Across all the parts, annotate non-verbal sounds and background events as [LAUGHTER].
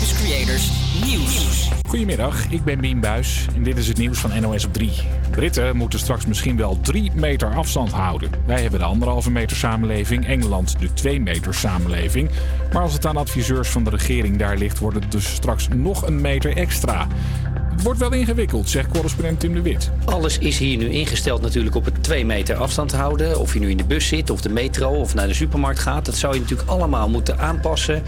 Creators Nieuws. Goedemiddag, ik ben Bien Buis en dit is het nieuws van NOS op 3. Britten moeten straks misschien wel 3 meter afstand houden. Wij hebben de anderhalve meter samenleving, Engeland de 2 meter samenleving. Maar als het aan adviseurs van de regering daar ligt, wordt het dus straks nog een meter extra. Het wordt wel ingewikkeld, zegt correspondent Tim de Wit. Alles is hier nu ingesteld natuurlijk op het 2 meter afstand houden. Of je nu in de bus zit, of de metro, of naar de supermarkt gaat. Dat zou je natuurlijk allemaal moeten aanpassen.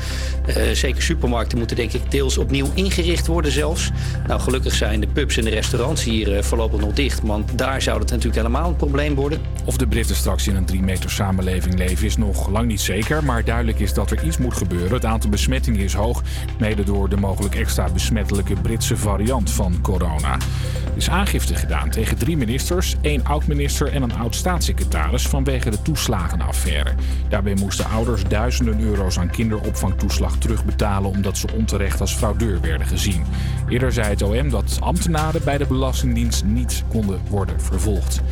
Uh, zeker supermarkten moeten denk ik deels opnieuw ingericht worden zelfs. Nou, gelukkig zijn de pubs en de restaurants hier uh, voorlopig nog dicht. Want daar zou het natuurlijk helemaal een probleem worden. Of de Britten straks in een 3 meter samenleving leven is nog lang niet zeker. Maar duidelijk is dat er iets moet gebeuren. Het aantal besmettingen is hoog. Mede door de mogelijk extra besmettelijke Britse variant van corona. Er is aangifte gedaan tegen drie ministers, één oud-minister en een oud-staatssecretaris vanwege de toeslagenaffaire. Daarbij moesten ouders duizenden euro's aan kinderopvangtoeslag terugbetalen omdat ze onterecht als fraudeur werden gezien. Eerder zei het OM dat ambtenaren bij de Belastingdienst niet konden worden vervolgd.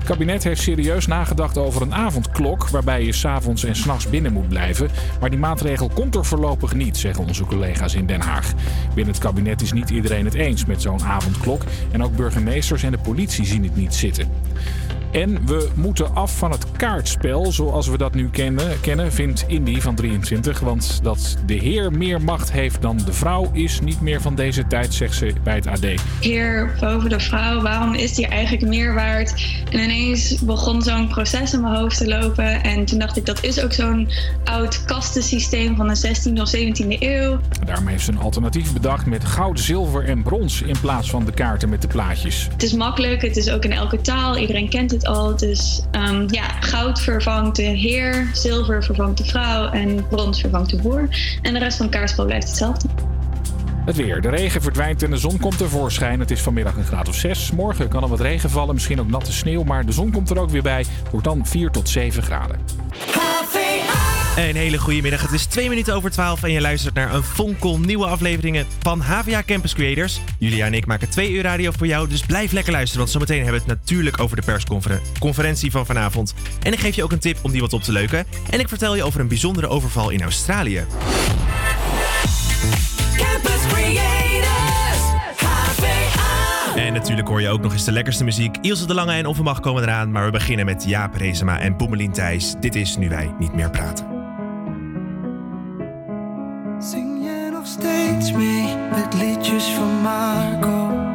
Het kabinet heeft serieus nagedacht over een avondklok waarbij je s'avonds en s'nachts binnen moet blijven. Maar die maatregel komt er voorlopig niet, zeggen onze collega's in Den Haag. Binnen het kabinet is niet iedereen het eens met zo'n avondklok. En ook burgemeesters en de politie zien het niet zitten. En we moeten af van het kaartspel zoals we dat nu kennen, kennen vindt Indy van 23. Want dat de heer meer macht heeft dan de vrouw is niet meer van deze tijd, zegt ze bij het AD. Heer boven de vrouw, waarom is die eigenlijk meer waard? En ineens begon zo'n proces in mijn hoofd te lopen. En toen dacht ik, dat is ook zo'n oud kastensysteem van de 16e of 17e eeuw. Daarmee heeft ze een alternatief bedacht met goud, zilver en brons in plaats van de kaarten met de plaatjes. Het is makkelijk, het is ook in elke taal, iedereen kent het al. Dus um, ja, goud vervangt de heer, zilver vervangt de vrouw en brons vervangt de boer. En de rest van het kaartspel blijft hetzelfde. Het weer. De regen verdwijnt en de zon komt tevoorschijn. Het is vanmiddag een graad of 6. Morgen kan er wat regen vallen, misschien ook natte sneeuw. Maar de zon komt er ook weer bij. Het wordt dan 4 tot 7 graden. Een hele goede middag. Het is 2 minuten over 12 en je luistert naar een fonkel nieuwe afleveringen van HVA Campus Creators. Julia en ik maken 2 uur radio voor jou, dus blijf lekker luisteren. Want zometeen hebben we het natuurlijk over de persconferentie van vanavond. En ik geef je ook een tip om die wat op te leuken. En ik vertel je over een bijzondere overval in Australië. Campus Creators, HVA. En natuurlijk hoor je ook nog eens de lekkerste muziek. Ilse de Lange en Offenbach komen eraan. Maar we beginnen met Jaap Rezema en Boemelien Thijs. Dit is Nu Wij Niet Meer Praten. Steeds mee met liedjes van Marco?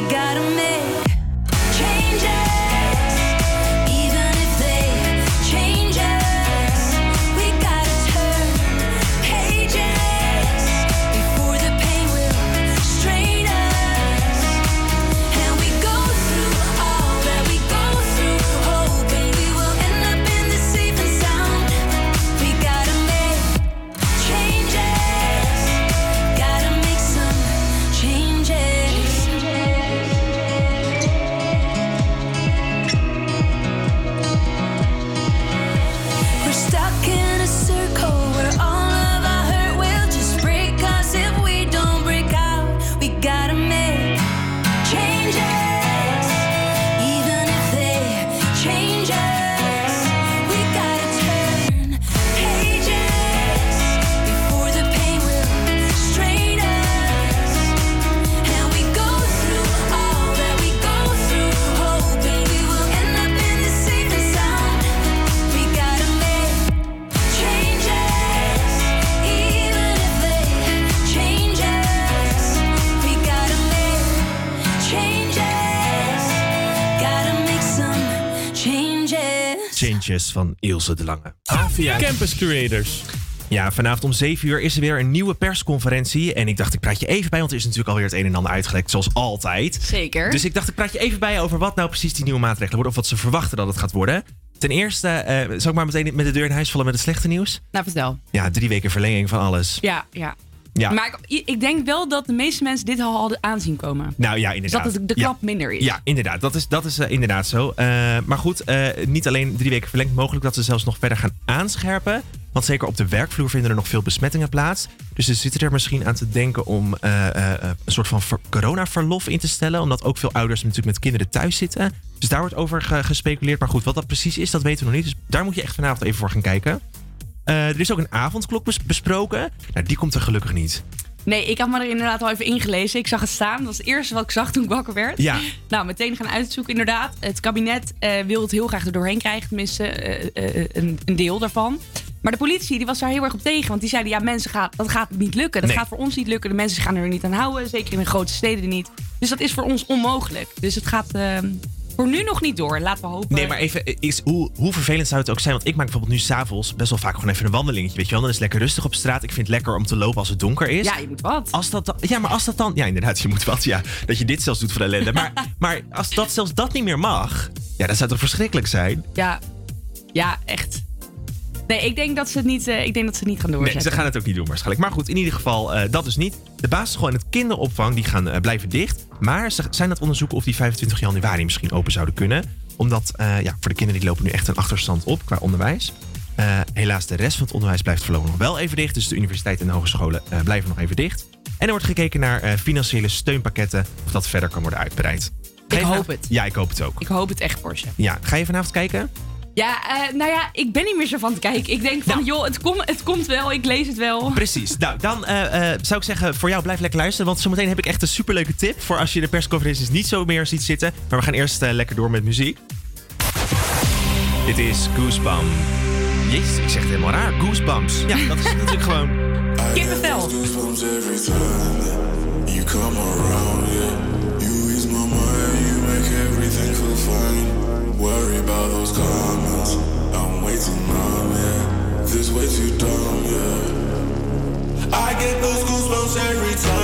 We gotta make van Ilse de Lange. Avia Campus Creators. Ja, vanavond om 7 uur is er weer een nieuwe persconferentie. En ik dacht, ik praat je even bij, want er is natuurlijk alweer het een en ander uitgelekt, zoals altijd. Zeker. Dus ik dacht, ik praat je even bij over wat nou precies die nieuwe maatregelen worden. Of wat ze verwachten dat het gaat worden. Ten eerste, eh zal ik maar meteen met de deur in huis vallen met het slechte nieuws? Nou, vertel. Ja, drie weken verlenging van alles. Ja, ja. Ja. Maar ik, ik denk wel dat de meeste mensen dit al hadden aanzien komen. Nou ja, Dus inderdaad. dat het de Ja. klap minder is. Ja, inderdaad. Dat is, dat is eh, inderdaad zo. Eh, maar goed, eh, niet alleen drie weken verlengd. Mogelijk dat ze zelfs nog verder gaan aanscherpen. Want zeker op de werkvloer vinden er nog veel besmettingen plaats. Dus ze zitten er misschien aan te denken om een soort van ver- coronaverlof in te stellen. Omdat ook veel ouders natuurlijk met kinderen thuis zitten. Dus daar wordt over ge- gespeculeerd. Maar goed, wat dat precies is, dat weten we nog niet. Dus daar moet je echt vanavond even voor gaan kijken. Eh, er is ook een avondklok bes- besproken. Nou, die komt er gelukkig niet. Nee, ik had me er inderdaad al even ingelezen. Ik zag het staan. Dat was het eerste wat ik zag toen ik wakker werd. Ja. Nou, meteen gaan uitzoeken. Inderdaad, het kabinet eh, wil het heel graag er doorheen krijgen. Tenminste, eh, een, een deel daarvan. Maar de politie die was daar heel erg op tegen. Want die zeiden, ja, mensen gaat, dat gaat niet lukken. Dat Nee. gaat voor ons niet lukken. De mensen gaan er niet aan houden. Zeker in de grote steden niet. Dus dat is voor ons onmogelijk. Dus het gaat eh, voor nu nog niet door. Laten we hopen. Nee, maar even, is, hoe, hoe vervelend zou het ook zijn? Want ik maak bijvoorbeeld nu s'avonds best wel vaak gewoon even een wandelingetje. Weet je wel, dan is het lekker rustig op straat. Ik vind het lekker om te lopen als het donker is. Ja, je moet wat. Als dat dan, ja, maar als dat dan... Ja, inderdaad, je moet wat. Ja, dat je dit zelfs doet voor de ellende. Maar, [LAUGHS] maar als dat zelfs dat niet meer mag... Ja, dat zou toch verschrikkelijk zijn? Ja, ja echt. Nee, ik denk dat ze het niet, eh, ik denk dat ze het niet gaan Nee, doorzetten. ze gaan het ook niet doen waarschijnlijk. Maar goed, in ieder geval, eh, dat dus niet. De basisschool en het kinderopvang die gaan eh, blijven dicht. Maar ze zijn aan het onderzoeken of die 25 januari misschien open zouden kunnen. Omdat, ja, voor de kinderen die lopen nu echt een achterstand op qua onderwijs. Helaas, de rest van het onderwijs blijft voorlopig nog wel even dicht. Dus de universiteiten en de hogescholen blijven nog even dicht. En er wordt gekeken naar financiële steunpakketten. Of dat verder kan worden uitbreid. Ik hoop het. Ja, ik hoop het ook. Ik hoop het echt voor ze. Ja, ga je vanavond kijken? Ja, eh, nou ja, ik ben niet meer zo van te kijken. Ik denk van, Nou. joh, het, kom, het komt wel, ik lees het wel. Precies. Nou, dan eh, eh, zou ik zeggen, voor jou blijf lekker luisteren. Want zometeen heb ik echt een superleuke tip. Voor als je de persconferenties niet zo meer ziet zitten. Maar we gaan eerst lekker door met muziek. Dit is Goosebumps. Jezus, ik zeg het helemaal raar. Goosebumps. Ja, dat is natuurlijk gewoon... [LAUGHS] Kippenvel. Goosebumps every time you come around, yeah. You ease my mind, you make everything feel fine. Worry about those comments, too numb, yeah. This way too dumb, yeah. I get those goosebumps every time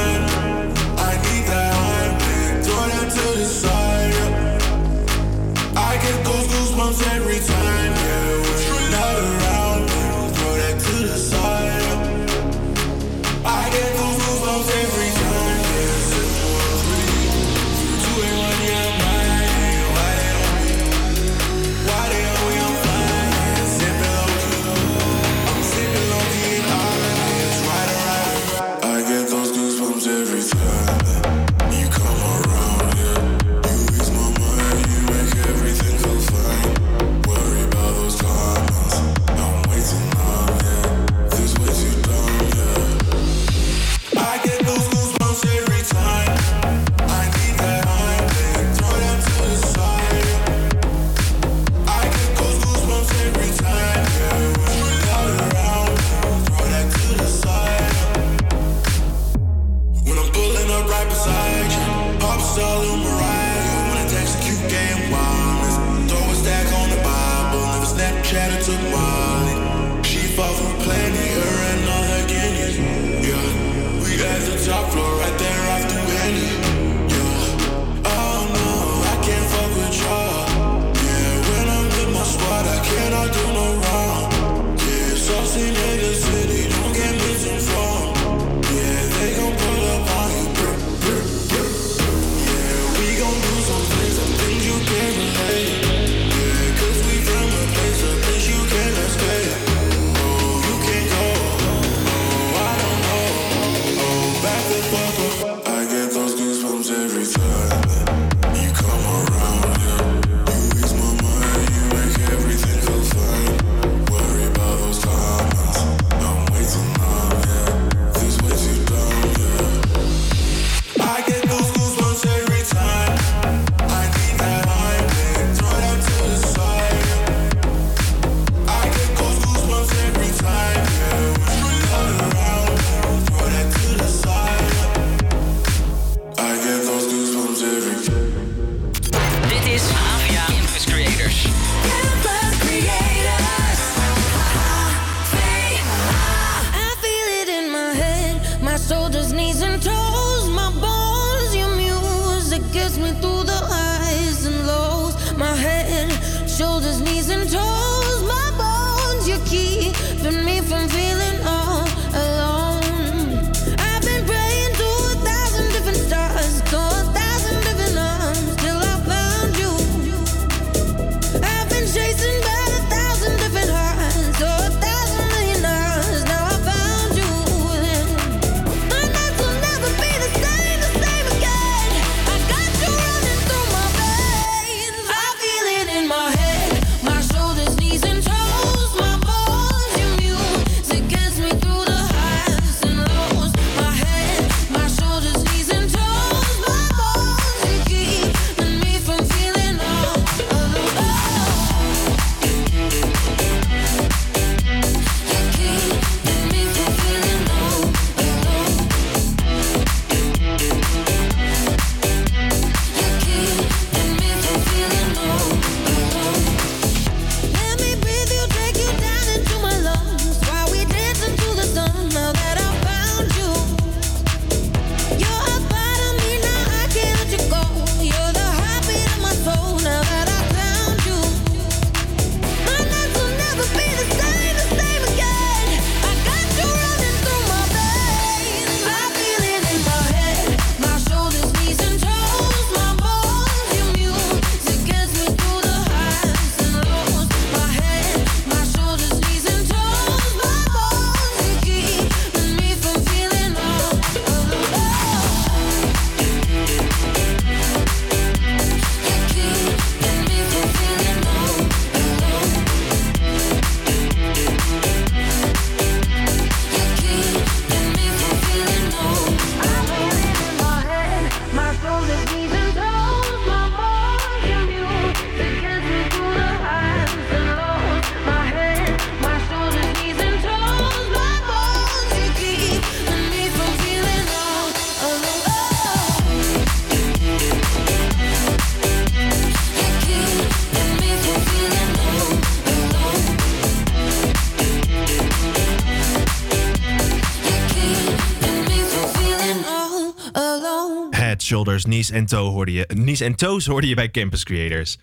Dus Nies en Toe hoorde je. Nies en tos hoorde je bij Campus Creators.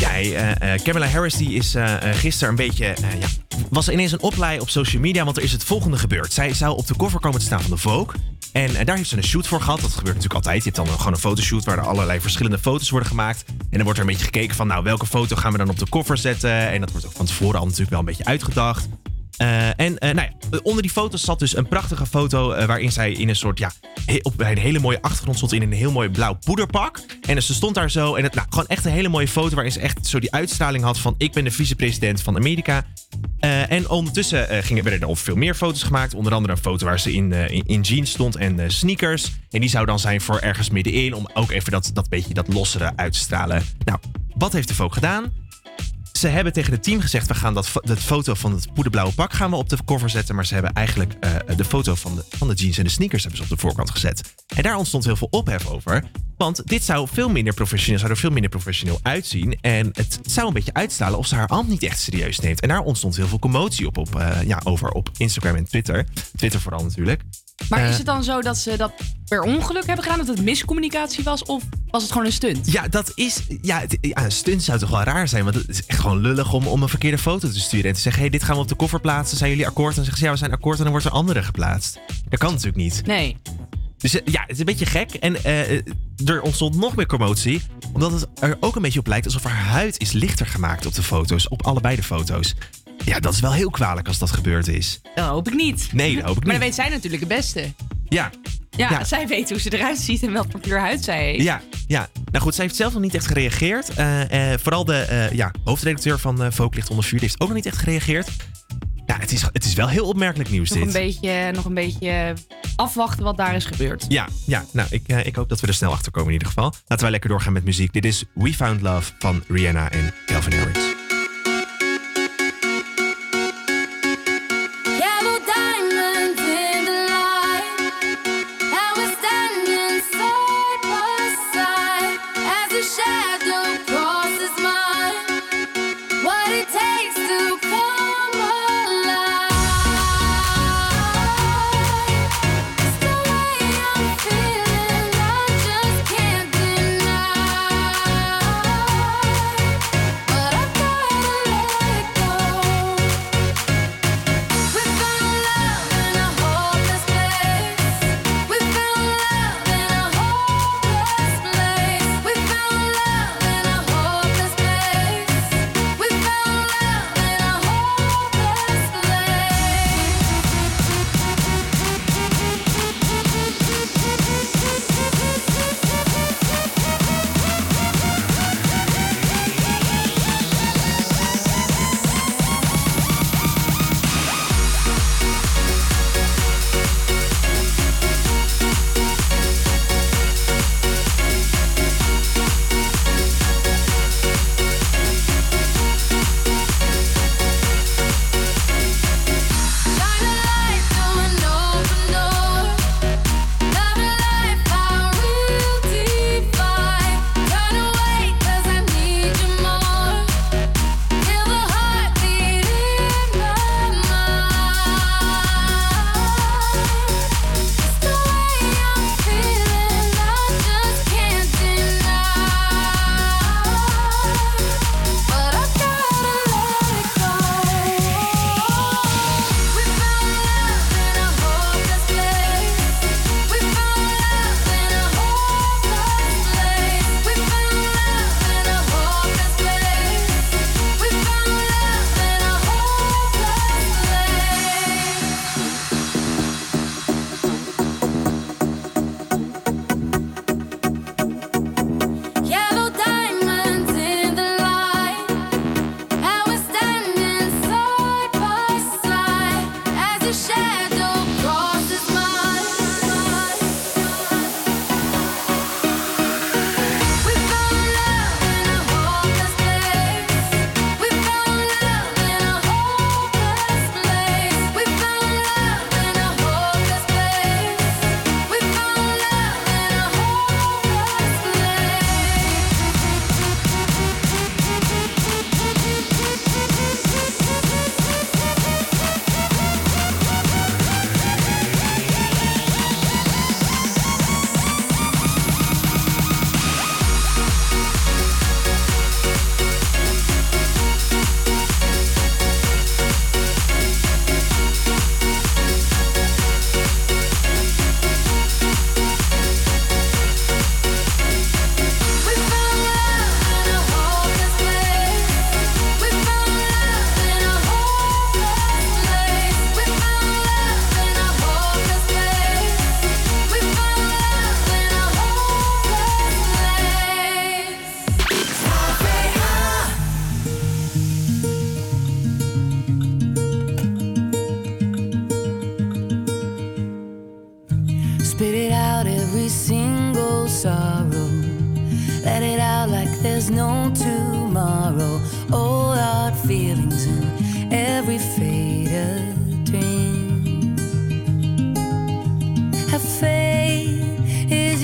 Ja, uh, eh, eh, Kamala Harris die is uh, gisteren een beetje... Ja, was ineens een oplei op social media, want er is het volgende gebeurd. Zij zou op de cover komen te staan van de Vogue. En daar heeft ze een shoot voor gehad. Dat gebeurt natuurlijk altijd. Je hebt dan gewoon een fotoshoot waar er allerlei verschillende foto's worden gemaakt. En dan wordt er een beetje gekeken van, nou, welke foto gaan we dan op de cover zetten? En dat wordt ook van tevoren al natuurlijk wel een beetje uitgedacht. En nou ja, onder die foto's zat dus een prachtige foto waarin zij in een soort ja, op bij een hele mooie achtergrond stond in een heel mooi blauw poederpak. En ze stond daar zo en het, nou, gewoon echt een hele mooie foto waarin ze echt zo die uitstraling had van ik ben de vicepresident van Amerika. Eh, en ondertussen eh, gingen, werden er nog veel meer foto's gemaakt. Onder andere een foto waar ze in, eh, in, jeans stond en sneakers. En die zou dan zijn voor ergens middenin. Om ook even dat, dat beetje dat lossere uit te stralen. Nou, wat heeft de Vogue gedaan? Ze hebben tegen het team gezegd: we gaan dat, dat foto van het poederblauwe pak gaan we op de cover zetten. Maar ze hebben eigenlijk eh, de foto van de, van de jeans en de sneakers hebben ze op de voorkant gezet. En daar ontstond heel veel ophef over. Want dit zou veel minder professioneel, zou er veel minder professioneel uitzien. En het zou een beetje uitstralen of ze haar ambt niet echt serieus neemt. En daar ontstond heel veel commotie op, op, eh, ja, over op Instagram en Twitter. Twitter vooral natuurlijk. Maar Eh, is het dan zo dat ze dat per ongeluk hebben gedaan? Dat het miscommunicatie was? Of was het gewoon een stunt? Ja, dat is. Ja, het- ja, een stunt zou toch wel raar zijn. Want het is echt gewoon lullig om, om een verkeerde foto te sturen. En te zeggen: hey, dit gaan we op de koffer plaatsen. Zijn jullie akkoord? En dan zeggen ze: ja, we zijn akkoord. En dan wordt er andere geplaatst. Dat kan natuurlijk niet. Nee. Dus eh, ja, het is een beetje gek. En eh, er ontstond nog meer commotie. Omdat het er ook een beetje op lijkt alsof haar huid is lichter gemaakt op de foto's. Op allebei de foto's. Ja, dat is wel heel kwalijk als dat gebeurd is. Dat hoop ik niet. Nee, dat hoop ik Maar niet. dan weet zij natuurlijk het beste. Ja, Ja, Ja. zij weet hoe ze eruit ziet en voor kleur huid zij heeft. Ja, ja. Nou goed, zij heeft zelf nog niet echt gereageerd. Eh, eh, vooral de eh, ja, hoofdredacteur van uh, onder vuur heeft ook nog niet echt gereageerd. Ja, het is, het is wel heel opmerkelijk nieuws Nog dit. een, beetje, nog een beetje afwachten wat daar is gebeurd. Ja, ja nou, ik, ik hoop dat we er snel achter komen in ieder geval. Laten wij lekker doorgaan met muziek. Dit is We Found Love van Rihanna en Calvin Harris.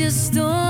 Is your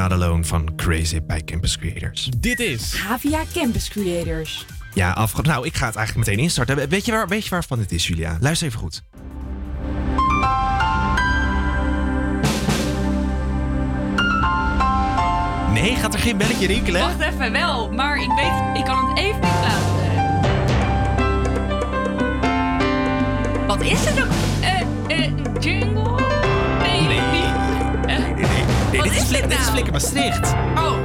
Not Alone van Crazy bij Campus Creators. Dit is Havia Campus Creators. Ja, afge... nou, ik ga het eigenlijk meteen instarten. Weet je, waar, weet je waarvan het is, Julia? Luister even goed. Nee, gaat er geen belletje rinkelen? Wacht even, wel. Maar ik weet ik kan het even niet plaatsen. Wat is het ook? Wat dit, is? Flikker Maastricht. Oh,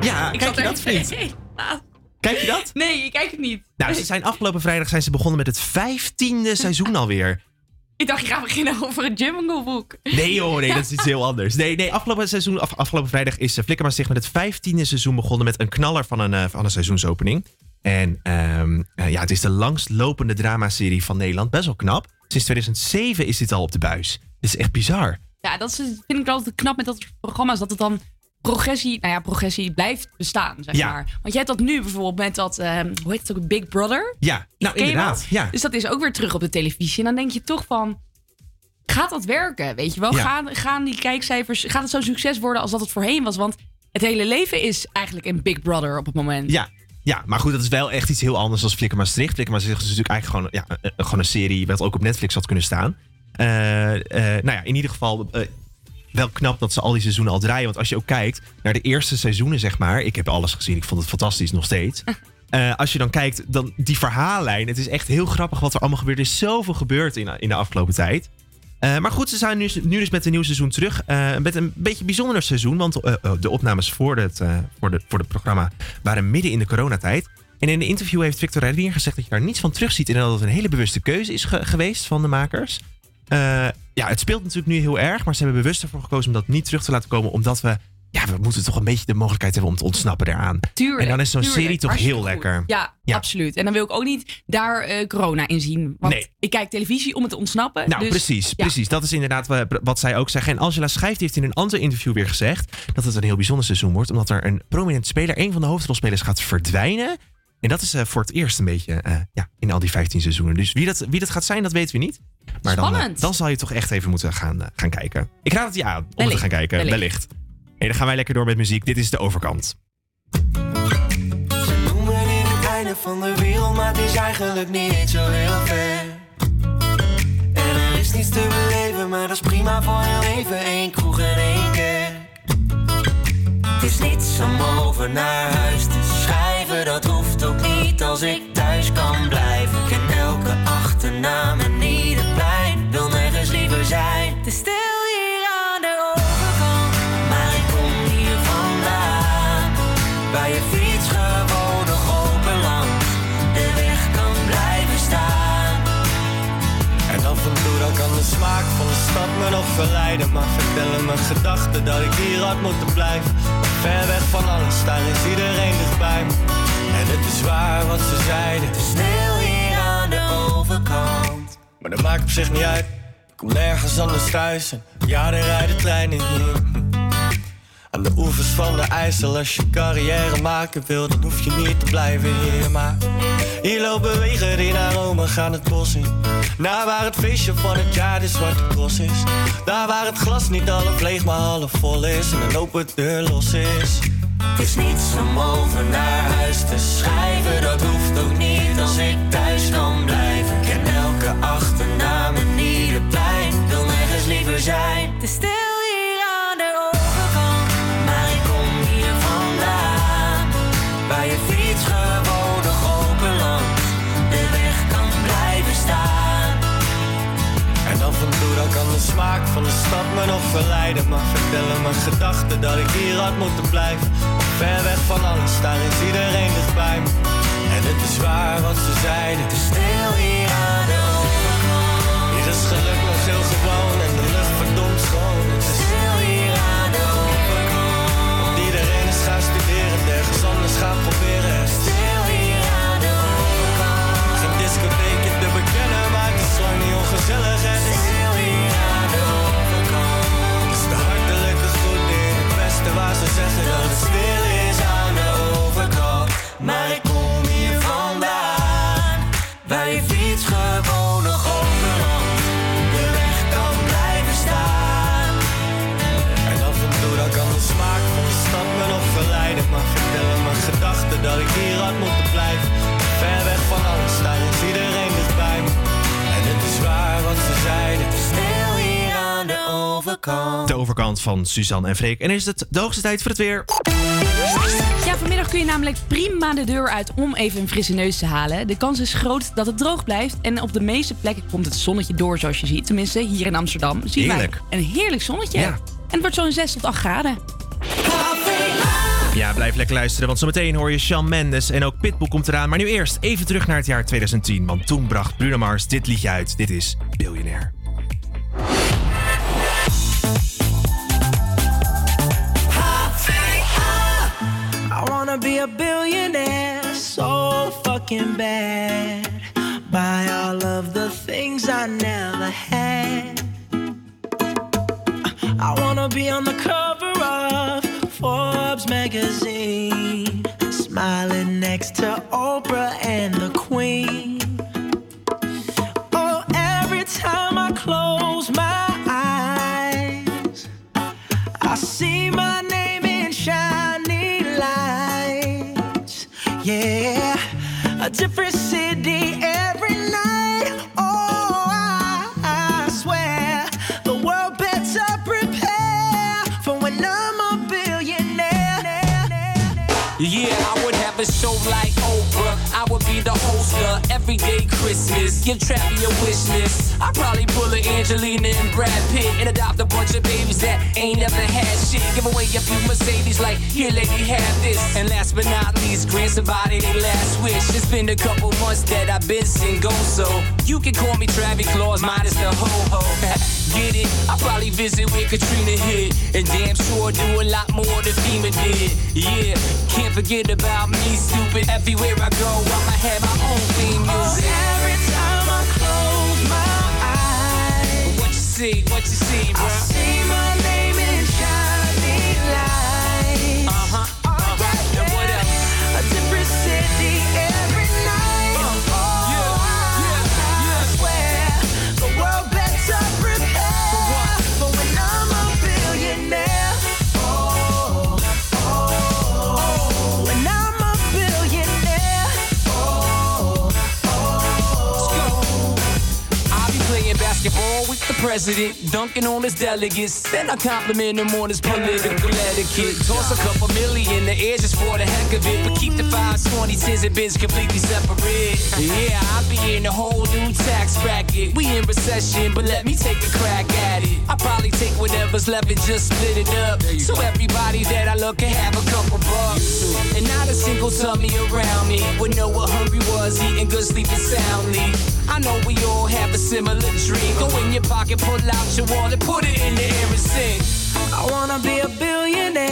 Ja, ik kijk je dat, vriend? Kijk je dat? Nee, ik kijk het niet. Nou, ze zijn afgelopen vrijdag zijn ze begonnen met het vijftiende seizoen alweer. Ik dacht, je gaat beginnen over het Jungle Book. Nee joh, nee, dat is iets [LAUGHS] heel anders. Nee, nee afgelopen, seizoen, af- afgelopen vrijdag is uh, Flikker met het vijftiende seizoen begonnen met een knaller van een, eh, van een seizoensopening. En ehm, eh, ja, het is de langstlopende dramaserie van Nederland. Best wel knap. Sinds 2007 is dit al op de buis. Dit is echt bizar. Ja, dat is, vind ik altijd knap met dat programma's. Dat het dan progressie, nou ja, progressie blijft bestaan, zeg Ja. maar. Want jij hebt dat nu bijvoorbeeld met dat, ehm, hoe heet het ook, Big Brother? Ja, nou inderdaad. Ja. Dus dat is ook weer terug op de televisie. En dan denk je toch van, gaat dat werken? Weet je wel? Ja. Gaan, gaan die kijkcijfers, gaat het zo'n succes worden als dat het voorheen was? Want het hele leven is eigenlijk een Big Brother op het moment. Ja, ja, maar goed, dat is wel echt iets heel anders dan Flikker Maastricht. Flikker Maastricht is natuurlijk eigenlijk gewoon, ja, een- een- gewoon een serie wat ook op Netflix had kunnen staan. Eh, eh, nou ja, in ieder geval eh, wel knap dat ze al die seizoenen al draaien. Want als je ook kijkt naar de eerste seizoenen, zeg maar. Ik heb alles gezien, ik vond het fantastisch nog steeds. [LAUGHS] Als je dan kijkt, dan die verhaallijn. Het is echt heel grappig wat er allemaal gebeurt. Er is zoveel gebeurd in, in de afgelopen tijd. Maar goed, ze zijn nu, nu dus met een nieuw seizoen terug. Eh, met een beetje bijzonder seizoen. Want eh, de opnames voor het, voor, de, voor het programma waren midden in de coronatijd. En in een interview heeft Victor Reinier gezegd dat je daar niets van terugziet. En dat het een hele bewuste keuze is ge- geweest van de makers. Eh, ja, het speelt natuurlijk nu heel erg. Maar ze hebben bewust ervoor gekozen om dat niet terug te laten komen. Omdat we, ja, we moeten toch een beetje de mogelijkheid hebben om te ontsnappen daaraan. Tuurlijk. en dan is zo'n serie toch heel goed. lekker. Ja, Ja. absoluut. En dan wil ik ook niet daar eh, corona in zien. Want Nee. ik kijk televisie om het te ontsnappen. Nou, dus, precies, ja. precies. Dat is inderdaad wa- wat zij ook zeggen. En Angela Schijft heeft in een ander interview weer gezegd dat het een heel bijzonder seizoen wordt. Omdat er een prominent speler, een van de hoofdrolspelers, gaat verdwijnen. En dat is eh, voor het eerst een beetje eh, ja, in al die 15 seizoenen. Dus wie dat, wie dat gaat zijn, dat weten we niet. Maar dan, eh, Spannend. dan zal je toch echt even moeten gaan, gaan kijken. Ik raad het je aan om Wellicht, te gaan kijken. wellicht. Wellicht. Hey, dan gaan wij lekker door met muziek. Dit is de overkant. Ze noemen dit het einde van de wereld, maar het is eigenlijk niet zo heel ver. En er is niets te beleven, maar dat is prima voor heel even. Eén kroeg en één is niets om over naar huis te schrijven, dat hoeft ook niet als ik thuis kan blijven. Ik ken elke achternaam en ieder plein, wil nergens liever zijn. Is stil stad me nog verleiden Maar vertellen mijn gedachten dat ik hier had moeten blijven. Ver weg van alles, daar is iedereen dichtbij me. En het is waar wat ze zeiden. Is Stil hier aan de overkant. Maar dat maakt op zich niet uit. Ik kom nergens anders thuis en ja, er rijden treinen hier Aan de oevers van de IJssel Als je carrière maken wil, dan hoef je niet te blijven hier Maar hier lopen wegen die naar Rome gaan het bos in. Naar waar het feestje van het jaar de zwarte cross is. Daar waar het glas niet half leeg maar half vol is. En een open deur los is. Het is niets om over naar huis te schrijven, dat hoeft ook niet als ik thuis kan blijven. Ik ken elke achternaam en ieder plein, wil nergens liever zijn. Is stil kan de smaak van de stad me nog verleiden Maar vertellen mijn gedachten dat ik hier had moeten blijven. Ver weg van alles, daar is iedereen dichtbij En het is waar wat ze zeiden. Het is Stil hier aan de overkant, Hier is geluk van Suzanne en Freek. En is het de hoogste tijd voor het weer? Ja, vanmiddag kun je namelijk prima de deur uit om even een frisse neus te halen. De kans is groot dat het droog blijft. En op de meeste plekken komt het zonnetje door, zoals je ziet. Tenminste, hier in Amsterdam zien Heerlijk. wij een heerlijk zonnetje. Ja. En het wordt zo'n 6 tot 8 graden. Ja, blijf lekker luisteren, want zometeen hoor je Shawn Mendes en ook Pitbull komt eraan. Maar nu eerst even terug naar het jaar 2010, want toen bracht Bruno Mars dit liedje uit. Dit is Billionaire. A billionaire so fucking bad. Buy all of the things I never had. I wanna be on the cover of Forbes magazine, smiling next to Oprah and the Queen. Oh, every time I close my eyes, I see my different city every night. Oh, I, I swear the world better prepare for when I'm a billionaire. Yeah, I would have a show like Oprah. I would be the host everyday Christmas. Give Trappy a wish list. I'd probably pull a Angelina and Brad Pitt and adopt a bunch of babies that ain't never had shit. Give away a few Mercedes, like, here, lady, have this. And last but not least, grant somebody their last wish. It's been a couple months that I've been single, so you can call me Travis Claus, minus the ho ho. [LAUGHS] Get it? I probably visit where Katrina hit, and damn sure do a lot more than FEMA did. Yeah, can't forget about me, stupid. Everywhere I go, I'ma have my own theme music. Oh, every time I close my eyes, What you see? What you see, bro? I see my name president, dunking on his delegates. Then I compliment him on his political etiquette. Toss a couple million in the air just for the heck of it. But keep the fives, 20, tens, and bins completely separate. Yeah, I'll be in a whole new tax bracket. We in recession, but let me take a crack at it. I'll probably take whatever's left and just split it up. So everybody that I look can have a couple bucks. And not a single tummy around me would know what hungry was, eating good, sleeping soundly. I know we all have a similar dream. Go in your pocket, pull out your wallet, put it in the air and sing. I wanna be a billionaire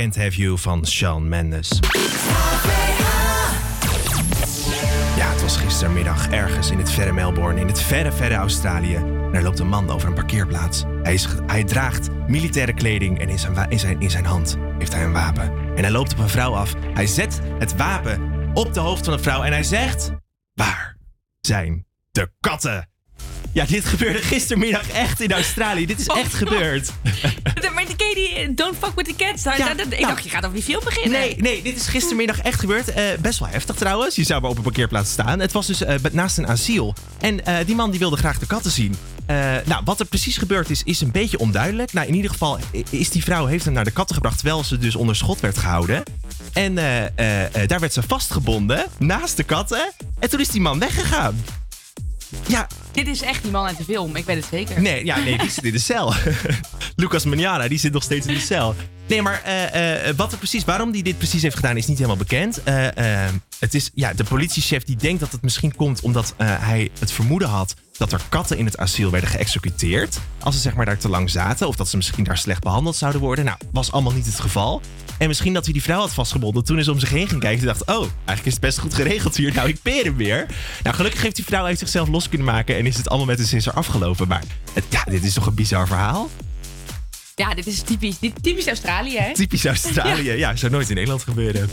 Can't Have You van Shawn Mendes. Ja, het was gistermiddag ergens in het verre Melbourne, in het verre, verre Australië. En er loopt een man over een parkeerplaats. Hij, is, hij draagt militaire kleding en in zijn, in, zijn, in zijn hand heeft hij een wapen. En hij loopt op een vrouw af. Hij zet het wapen op de hoofd van de vrouw en hij zegt... Waar zijn de katten? Ja, dit gebeurde gistermiddag echt in Australië. Dit is echt gebeurd. Eh, Don't Fuck With The Cats? Daar, daar- daar- ik nou. dacht, je gaat over die film beginnen. Nee, nee, dit is gistermiddag echt gebeurd. Eh, best wel heftig trouwens. Je zou maar op een parkeerplaats staan. Het was dus eh, naast een asiel. En die man die wilde graag de katten zien. Nou, wat er precies gebeurd is, is een beetje onduidelijk. Nou, in ieder geval is die vrouw heeft hem naar de katten gebracht... terwijl ze dus onder schot werd gehouden. En daar werd ze vastgebonden naast de katten. En toen is die man weggegaan. Ja. Dit is echt die man uit de film, ik weet het zeker. Nee, ja, nee, die zit in de cel. [LAUGHS] Lucas Manjara, die zit nog steeds in de cel. Nee, maar eh, eh, wat er precies, waarom hij dit precies heeft gedaan, is niet helemaal bekend. Eh, het is, ja, de politiechef die denkt dat het misschien komt omdat hij het vermoeden had dat er katten in het asiel werden geëxecuteerd. Als ze zeg maar daar te lang zaten. Of dat ze misschien daar slecht behandeld zouden worden. Nou, was allemaal niet het geval. En misschien dat hij die vrouw had vastgebonden toen hij om zich heen ging kijken. En dacht, oh, eigenlijk is het best goed geregeld hier. Nou, ik hem weer. Nou, gelukkig heeft die vrouw heeft zichzelf los kunnen maken. En is het allemaal met een sisser afgelopen. Maar het- ja, dit is toch een bizar verhaal? Ja, dit is typisch, dit, typisch Australië, hè? Typisch Australië. Ja, zou nooit in Nederland gebeuren.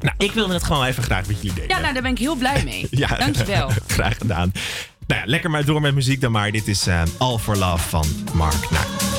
Nou, ik wilde het gewoon even graag met jullie delen. Ja, nou, daar ben ik heel blij mee. [LAUGHS] Ja, Dankjewel. [LAUGHS] graag gedaan. Nou ja, lekker maar door met muziek dan maar. Dit is eh, All for Love van Mark Knight.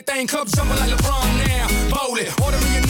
A thing. Club jumping like LeBron now. Bowl order me another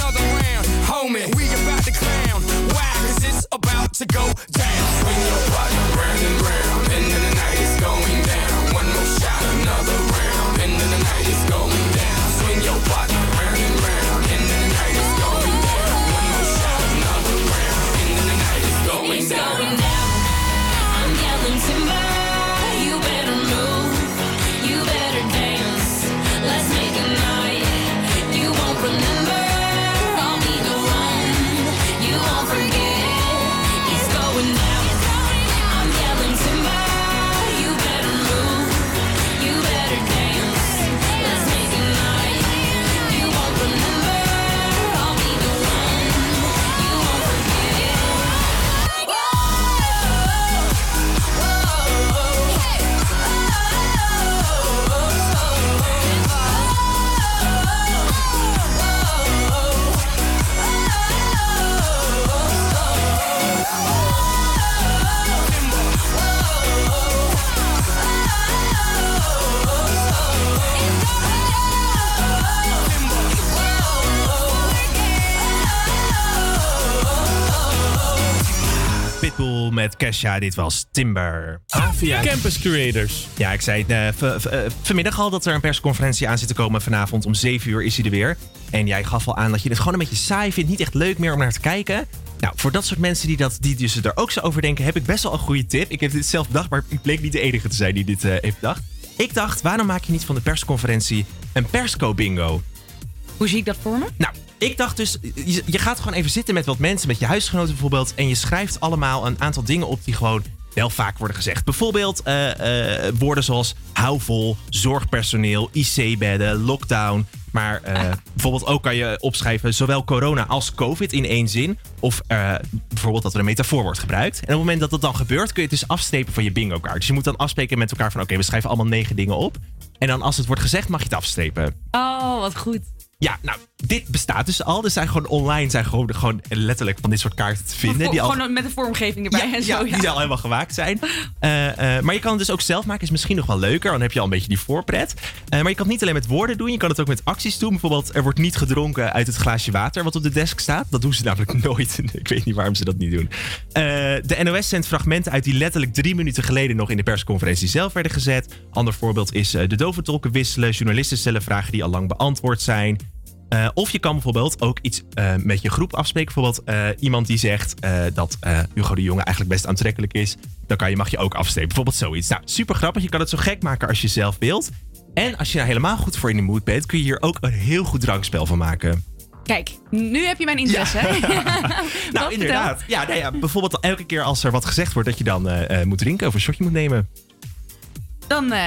Met Kesha, dit was Timber. Avia Campus Creators. Ja, ik zei het eh, eh, vanmiddag al dat er een persconferentie aan zit te komen. Vanavond om 7 uur is hij er weer. En jij gaf al aan dat je het gewoon een beetje saai vindt. Niet echt leuk meer om naar te kijken. Nou, voor dat soort mensen die, dat, die dus er ook zo over denken, heb ik best wel een goede tip. Ik heb dit zelf bedacht, maar ik bleek niet de enige te zijn die dit eh, heeft bedacht. Ik dacht, waarom maak je niet van de persconferentie een persco-bingo? Hoe zie ik dat voor me? Nou, ik dacht dus, je, je gaat gewoon even zitten met wat mensen, met je huisgenoten bijvoorbeeld. En je schrijft allemaal een aantal dingen op die gewoon wel vaak worden gezegd. Bijvoorbeeld eh, eh, woorden zoals hou vol, zorgpersoneel, IC-bedden, lockdown. Maar eh, bijvoorbeeld ook kan je opschrijven zowel corona als covid in één zin. Of bijvoorbeeld dat er een metafoor wordt gebruikt. En op het moment dat dat dan gebeurt, kun je het dus afstrepen van je bingo kaart. Dus je moet dan afspreken met elkaar van oké, we schrijven allemaal negen dingen op. En dan als het wordt gezegd, mag je het afstrepen. Oh, wat goed. Ja, nou, dit bestaat dus al. Er zijn gewoon online zijn gewoon, gewoon letterlijk van dit soort kaarten te vinden. Die al, Gewoon met de vormgeving erbij ja, en zo. ja, Ja, die al helemaal gemaakt zijn. Eh, eh, maar je kan het dus ook zelf maken. Is misschien nog wel leuker. Dan heb je al een beetje die voorpret. Eh, maar je kan het niet alleen met woorden doen. Je kan het ook met acties doen. Bijvoorbeeld, er wordt niet gedronken uit het glaasje water wat op de desk staat. Dat doen ze namelijk [LAUGHS] nooit. Ik weet niet waarom ze dat niet doen. De NOS zendt fragmenten uit die letterlijk drie minuten geleden nog in de persconferentie zelf werden gezet. Ander voorbeeld is de doventolken wisselen. Journalisten stellen vragen die al lang beantwoord zijn. Eh, of je kan bijvoorbeeld ook iets eh, met je groep afspreken. Bijvoorbeeld eh, iemand die zegt dat Hugo de Jonge eigenlijk best aantrekkelijk is. Dan kan je, mag je ook afstrepen. Bijvoorbeeld zoiets. Nou, super grappig. Je kan het zo gek maken als je zelf wilt. En als je nou helemaal goed voor in de mood bent, kun je hier ook een heel goed drankspel van maken. Kijk, nu heb je mijn interesse. [LAUGHS] [LAUGHS] Nou, inderdaad. Ja, nou ja, bijvoorbeeld elke keer als er wat gezegd wordt dat je dan moet drinken of een shotje moet nemen. Dan eh,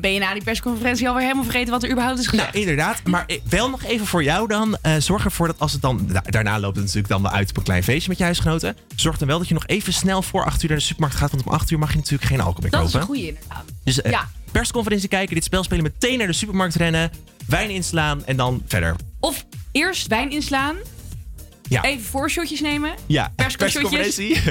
ben je na die persconferentie alweer helemaal vergeten wat er überhaupt is gezegd. Nou, inderdaad. Maar wel nog even voor jou dan. eh, zorg ervoor dat als het dan... da- daarna loopt het natuurlijk dan wel uit op een klein feestje met je huisgenoten. Zorg dan wel dat je nog even snel voor 8 uur naar de supermarkt gaat. Want om 8 uur mag je natuurlijk geen alcohol meer dat is kopen. een goeie inderdaad. Dus eh, Ja. persconferentie kijken, dit spel spelen, meteen naar de supermarkt rennen. Wijn inslaan en dan verder. Of eerst wijn inslaan. Ja. Even voorshotjes nemen. Ja, Persconferentie. [LAUGHS]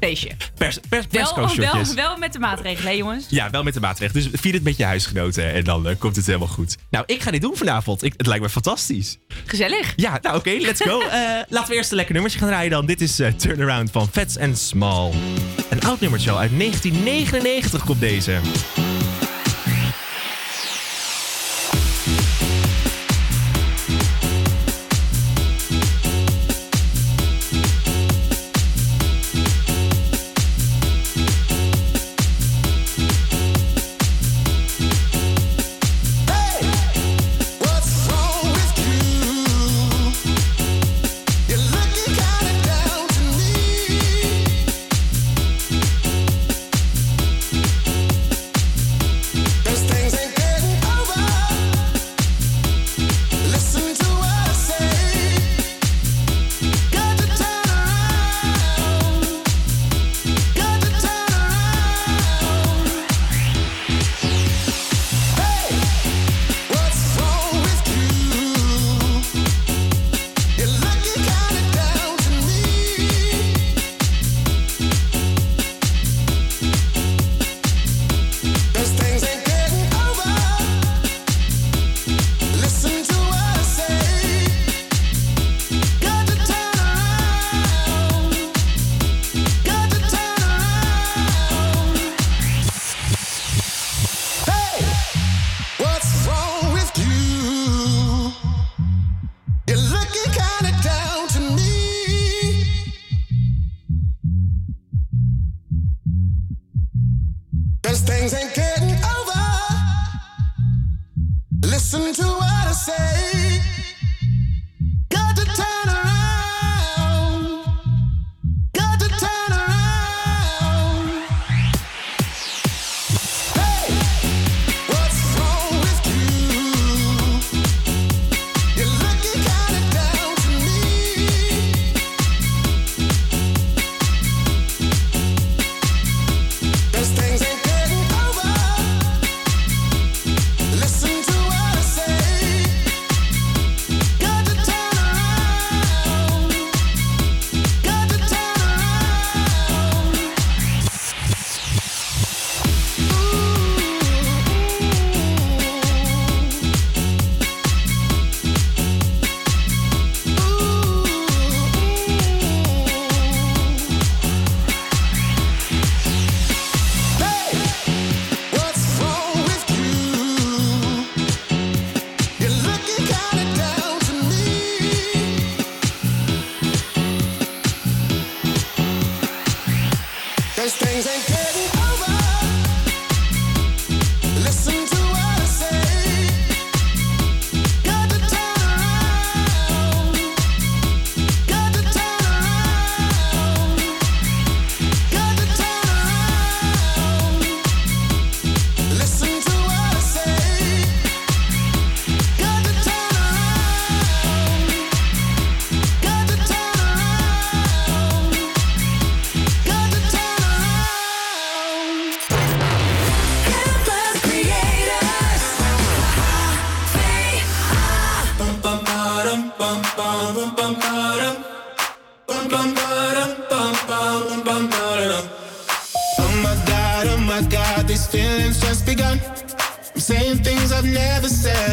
Feestje. Pers, pers, Wel, perscoshotjes. wel, wel met de maatregelen, hè jongens? Ja, wel met de maatregelen. Dus vier het met je huisgenoten en dan eh, komt het helemaal goed. Nou, ik ga dit doen vanavond. Ik, het lijkt me fantastisch. Gezellig. Ja, nou oké, let's go. [LAUGHS] Eh, laten we eerst een lekker nummertje gaan draaien dan. Dit is eh, Turnaround van Fats and Small. Een oud nummertje al uit 1999 komt deze.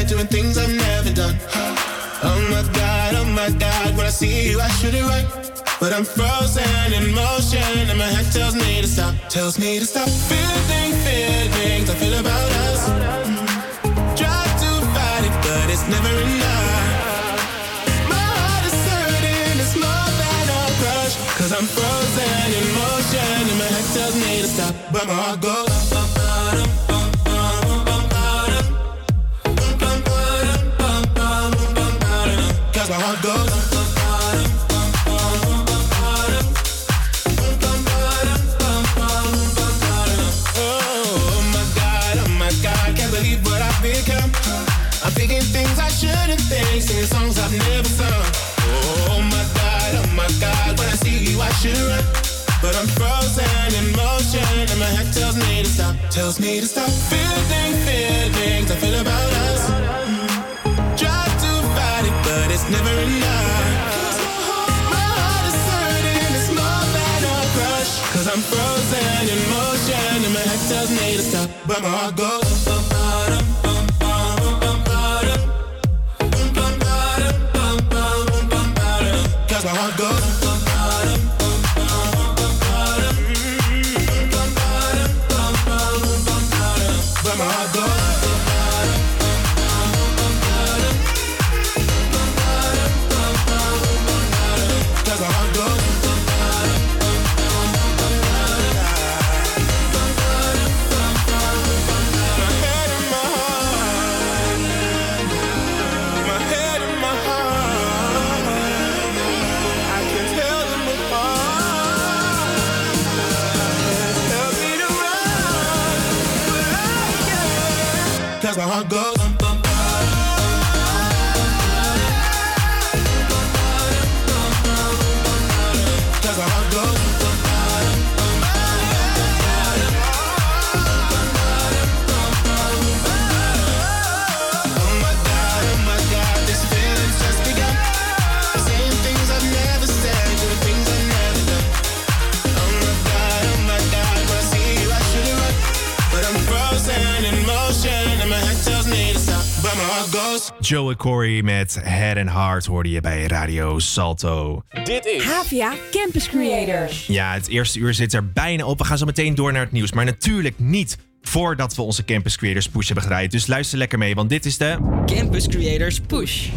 Doing things I've never done. Oh my god, oh my god, when I see you, I should it right. But I'm frozen in motion, and my head tells me to stop, tells me to stop. Feeling feelings I feel about us. Try to fight it, but it's never enough. to run, but I'm frozen in motion, and my head tells me to stop, tells me to stop. Feeling, feelings I feel about. Joe Corey met Head and Heart hoorde je bij Radio Salto. Dit is Havia Campus Creators. Ja, het eerste uur zit er bijna op. We gaan zo meteen door naar het nieuws. Maar natuurlijk niet voordat we onze Campus Creators Push hebben gedraaid. Dus luister lekker mee, want dit is de Campus Creators Push.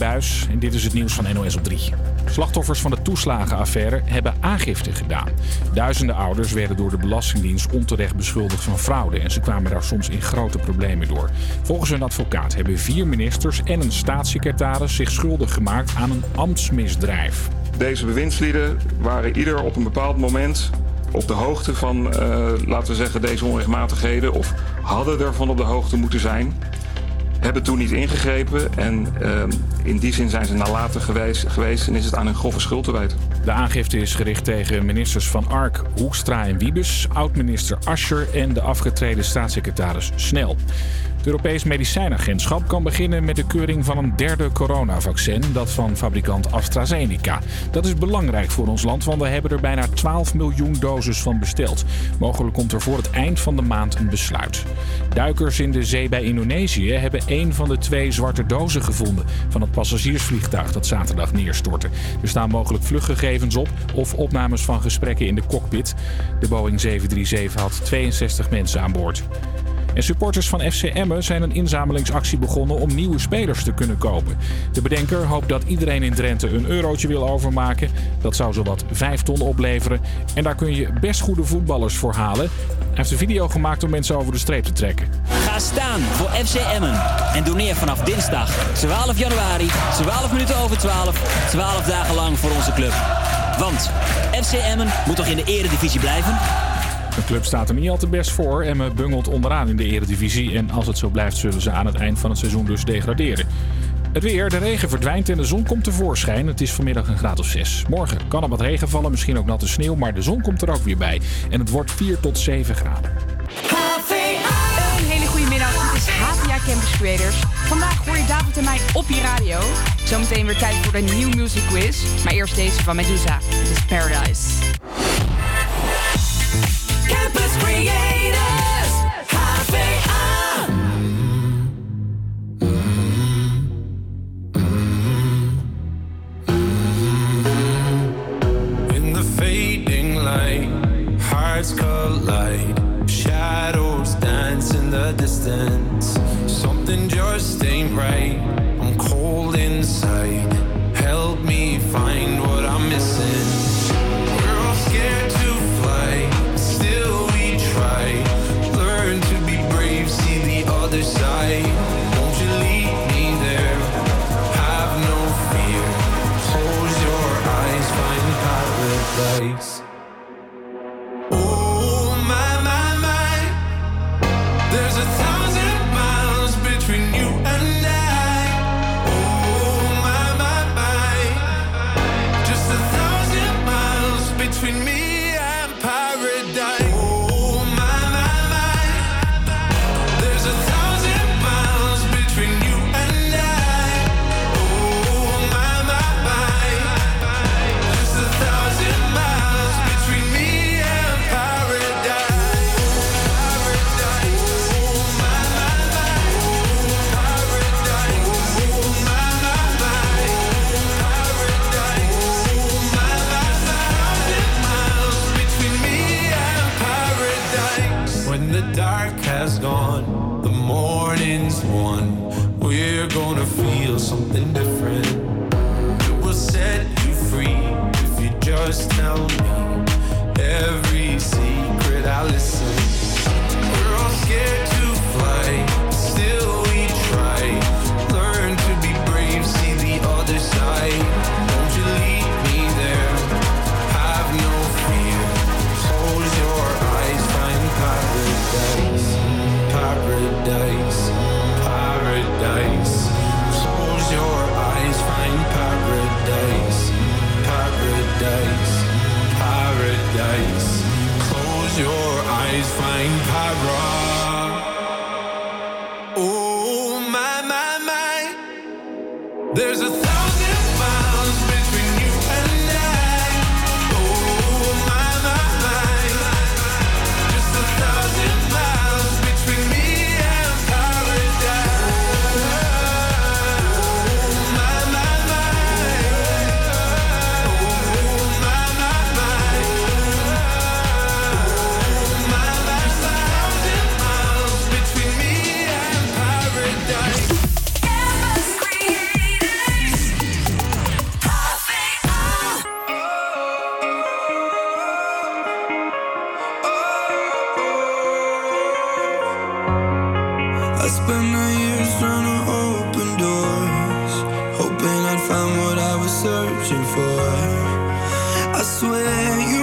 En dit is het nieuws van NOS op 3. Slachtoffers van de toeslagenaffaire hebben aangifte gedaan. Duizenden ouders werden door de Belastingdienst onterecht beschuldigd van fraude en ze kwamen daar soms in grote problemen door. Volgens hun advocaat hebben vier ministers en een staatssecretaris zich schuldig gemaakt aan een ambtsmisdrijf. Deze bewindslieden waren ieder op een bepaald moment op de hoogte van, eh, laten we zeggen, deze onrechtmatigheden. Of hadden ervan op de hoogte moeten zijn. Hebben toen niet ingegrepen en eh, in die zin zijn ze nalatig geweest, en is het aan hun grove schuld te wijten. De aangifte is gericht tegen ministers Van Ark, Hoekstra en Wiebes, oud-minister Ascher en de afgetreden staatssecretaris Snel. Het Europees Medicijnagentschap kan beginnen met de keuring van een derde coronavaccin, dat van fabrikant AstraZeneca. Dat is belangrijk voor ons land, want we hebben er bijna 12 miljoen doses van besteld. Mogelijk komt er voor het eind van de maand een besluit. Duikers in de zee bij Indonesië hebben één van de twee zwarte dozen gevonden van het passagiersvliegtuig dat zaterdag neerstortte. Er staan mogelijk vluchtgegevens op of opnames van gesprekken in de cockpit. De Boeing 737 had 62 mensen aan boord. En supporters van FC Emmen zijn een inzamelingsactie begonnen om nieuwe spelers te kunnen kopen. De bedenker hoopt dat iedereen in Drenthe een eurotje wil overmaken. Dat zou zowat 5 ton opleveren. En daar kun je best goede voetballers voor halen. Heeft een video gemaakt om mensen over de streep te trekken. Ga staan voor FC Emmen en doneer vanaf dinsdag 12 januari, 12 minuten over 12, 12 dagen lang voor onze club. Want FC Emmen moet toch in de eredivisie blijven? De club staat er niet al te best voor. Emmen bungelt onderaan in de eredivisie. En als het zo blijft zullen ze aan het eind van het seizoen dus degraderen. Het weer, de regen verdwijnt en de zon komt tevoorschijn. Het is vanmiddag een graad of 6. Morgen kan er wat regen vallen, misschien ook natte sneeuw, maar de zon komt er ook weer bij. En het wordt 4 tot 7 graden. Een hele goede middag. Dit is HVA Campus Creators. Vandaag hoor je David en mij op je radio. Zometeen weer tijd voor de New Music Quiz. Maar eerst deze van Medusa. Dit is Paradise. Collide. Shadows dance in the distance. Something just ain't right. where you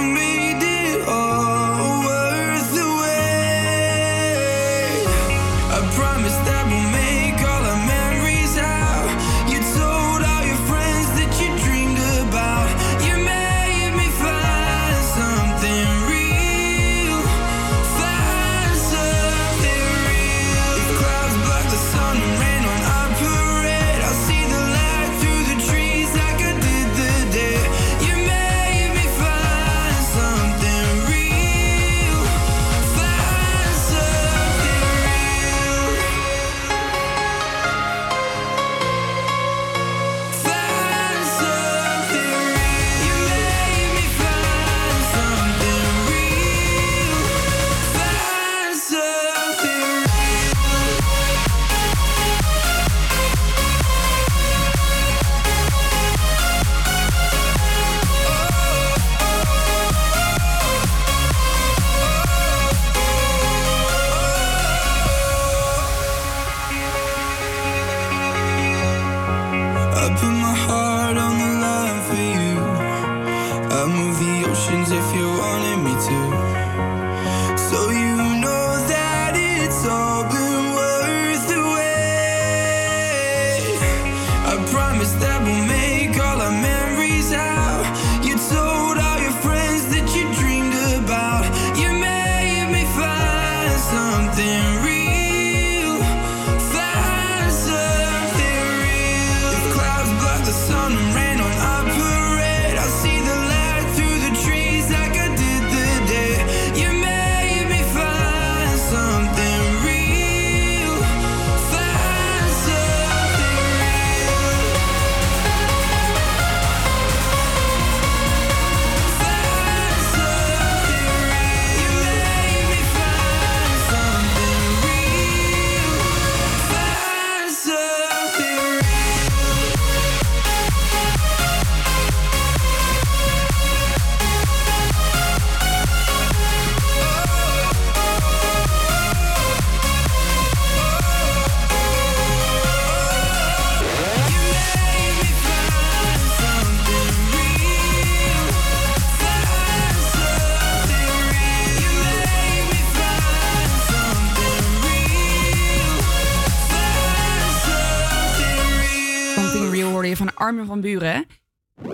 Buren.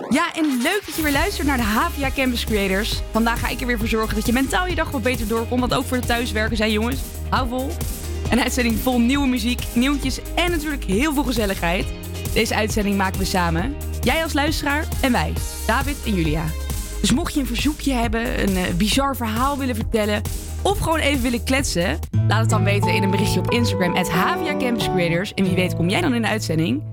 Ja, en leuk dat je weer luistert naar de HVA Campus Creators. Vandaag ga ik er weer voor zorgen dat je mentaal je dag wat beter doorkomt. Want ook voor de thuiswerken zijn jongens, hou vol. Een uitzending vol nieuwe muziek, nieuwtjes en natuurlijk heel veel gezelligheid. Deze uitzending maken we samen. Jij als luisteraar en wij, David en Julia. Dus mocht je een verzoekje hebben, een eh, bizar verhaal willen vertellen... of gewoon even willen kletsen... laat het dan weten in een berichtje op Instagram... at Havia Campus Creators. En wie weet kom jij dan in de uitzending...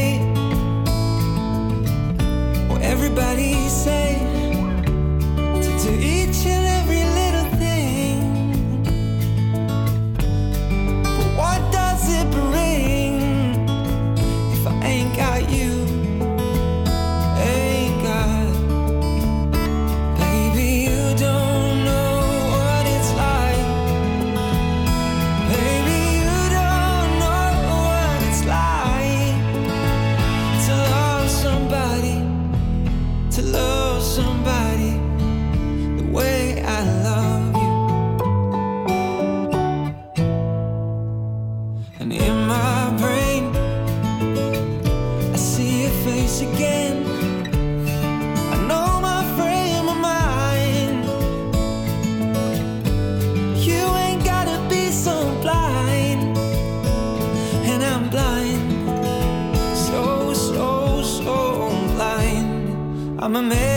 everybody say I'm a man.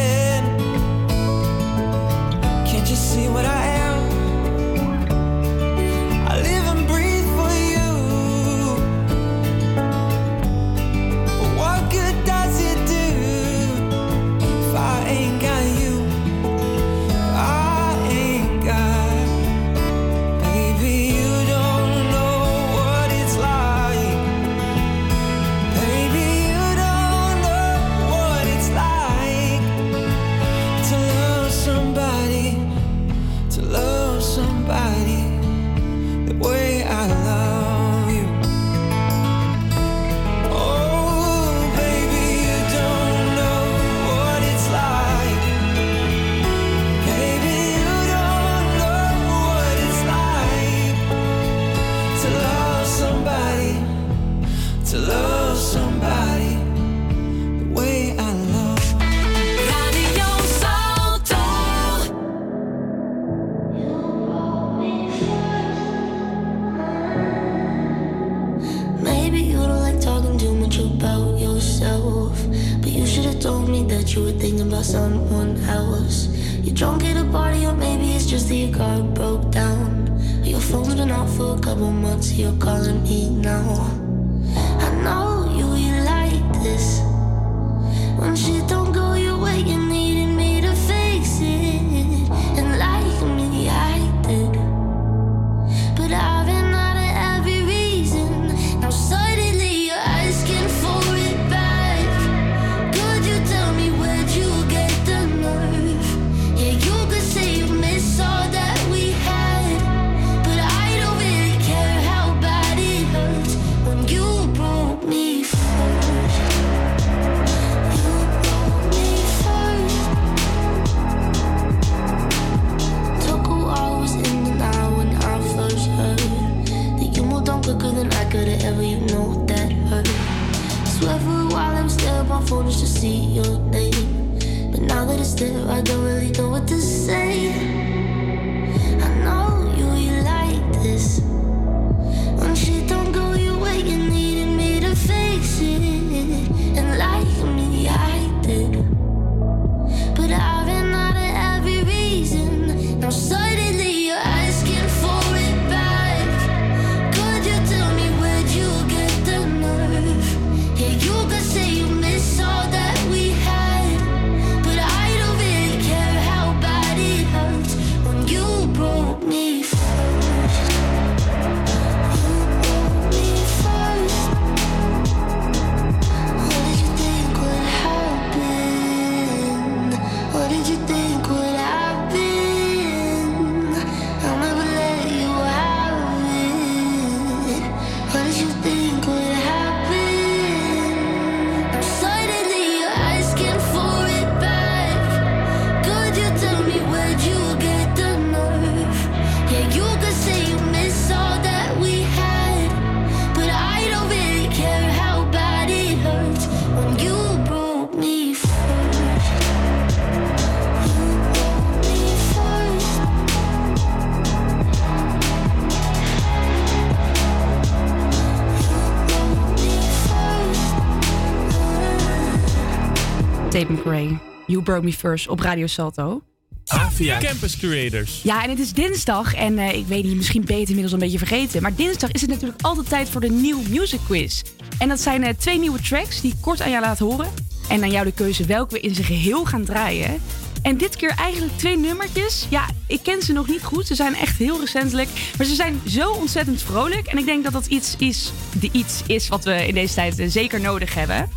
First op Radio Salto. Avia Campus Creators. Ja, en het is dinsdag. En eh, ik weet niet, misschien ben je het inmiddels een beetje vergeten. Maar dinsdag is het natuurlijk altijd tijd voor de Nieuw Music Quiz. En dat zijn eh, twee nieuwe tracks die ik kort aan jou laat horen. En aan jou de keuze welke we in zijn geheel gaan draaien. En dit keer eigenlijk twee nummertjes. Ja, ik ken ze nog niet goed. Ze zijn echt heel recentelijk. Maar ze zijn zo ontzettend vrolijk. En ik denk dat dat iets is, de iets is wat we in deze tijd eh, zeker nodig hebben.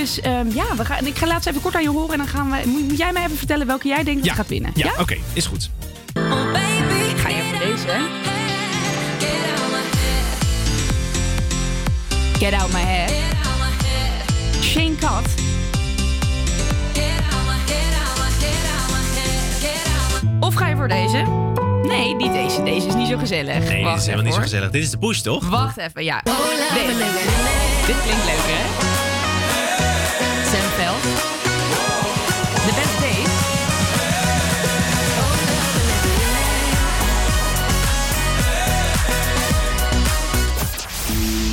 Dus ehm, ja, we gaan, ik ga laatst even kort aan je horen. En dan gaan we. Moet, moet jij mij even vertellen welke jij denkt dat gaat winnen? Ja, oké, is goed. Ik ga je voor deze. Get out my head. Shane Cat. Of ga je voor deze? Nee, niet deze. Deze is niet zo gezellig. Nee, dit Wacht is helemaal even, niet zo gezellig. Dit is de push, toch? Wacht even, ja. Deze. Dit klinkt leuk, hè?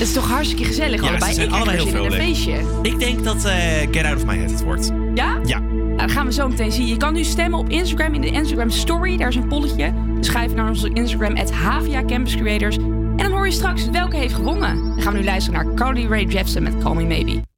Het is toch hartstikke gezellig Ja, allebei. ik allebei heel zin in een feestje. Ik denk dat eh, Get Out of My Head het wordt. Ja? Ja. Nou, dat gaan we zo meteen zien. Je kan nu stemmen op Instagram in de Instagram Story. Daar is een polletje. Dus ga even naar onze Instagram, at Havia Campus Creators. En dan hoor je straks welke heeft gewonnen. Dan gaan we nu luisteren naar Carly Rae Jepsen met Call Me Maybe.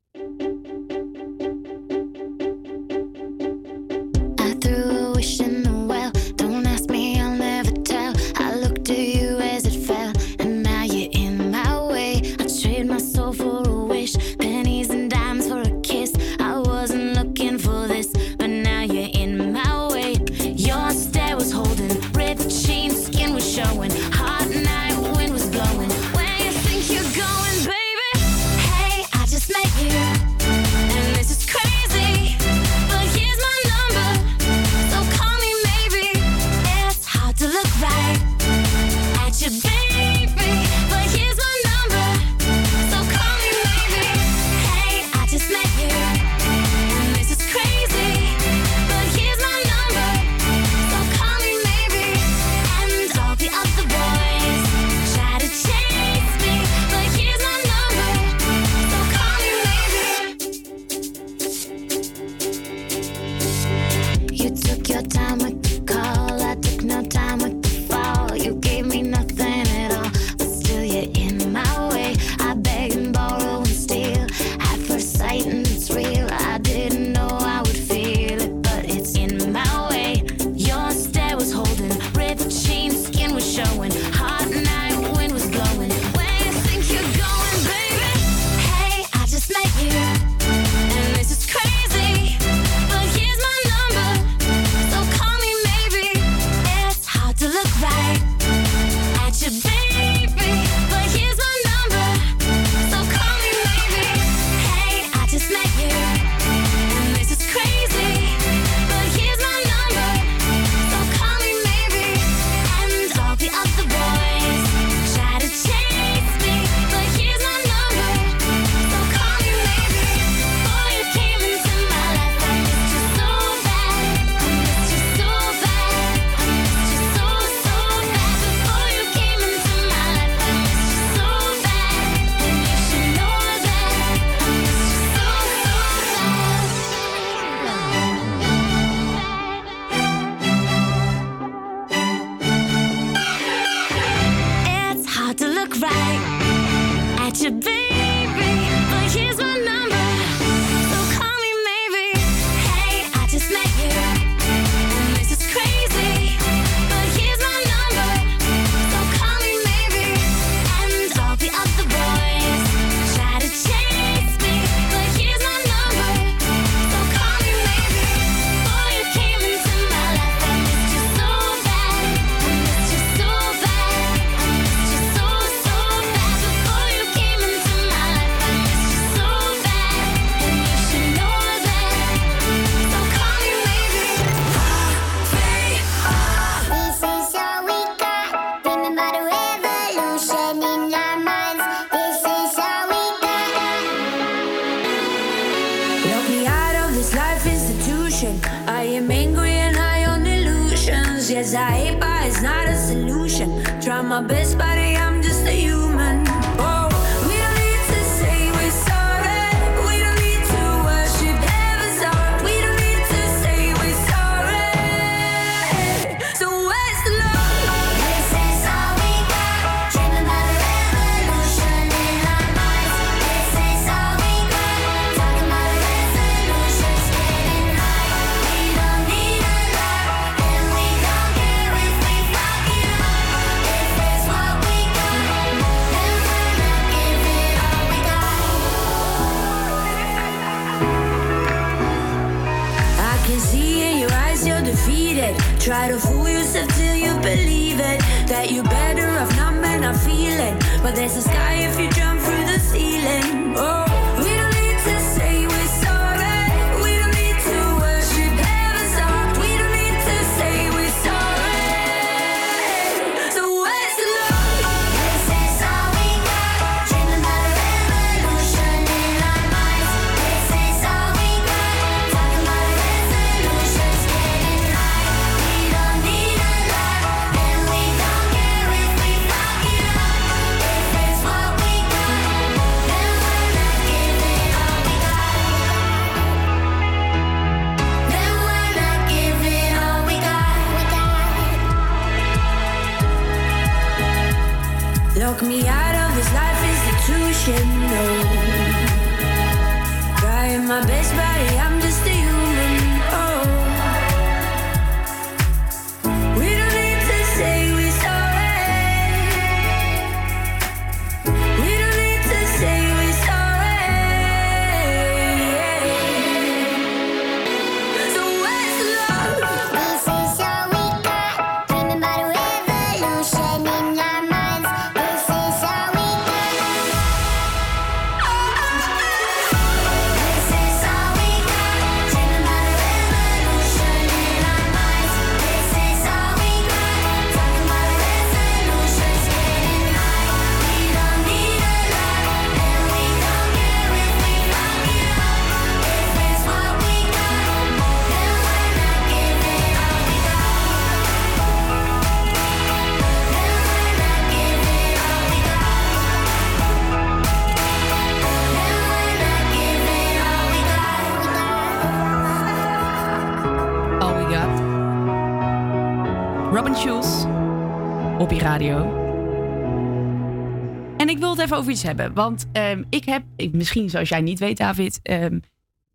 Even over iets hebben. Want ehm, ik heb, ik, misschien zoals jij niet weet, David, ehm,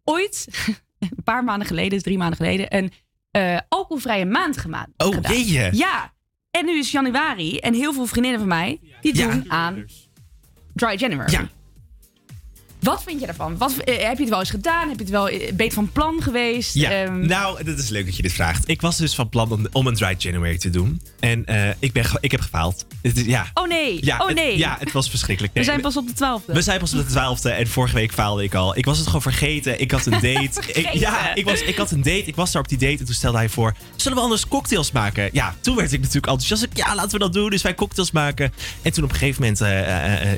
ooit, [LAUGHS] een paar maanden geleden, drie maanden geleden, een eh, alcoholvrije maand gemaakt. Oh, gedaan. jeetje. Ja. En nu is januari en heel veel vriendinnen van mij, die doen aan Dry January. Ja. Wat vind je daarvan? Wat, eh, heb je het wel eens gedaan? Heb je het wel eh, beter van plan geweest? Ja, Ehm, nou, dat is leuk dat je dit vraagt. Ik was dus van plan om, om een Dry January te doen. En eh, ik, ben, ik heb gefaald. Het ja. Oh nee, Ja, oh het- nee. ja, het was verschrikkelijk. We zijn pas op de twaalfde. We zijn pas op de twaalfde en vorige week faalde ik al. Ik was het gewoon vergeten. Ik had een [LAUGHS] date. ik, ja, ik, was, ik had een date. Ik was daar op die date en toen stelde hij voor... Zullen we anders cocktails maken? Ja, toen werd ik natuurlijk enthousiast. Ik, Ja, laten we dat doen. Dus wij cocktails maken. En toen op een gegeven moment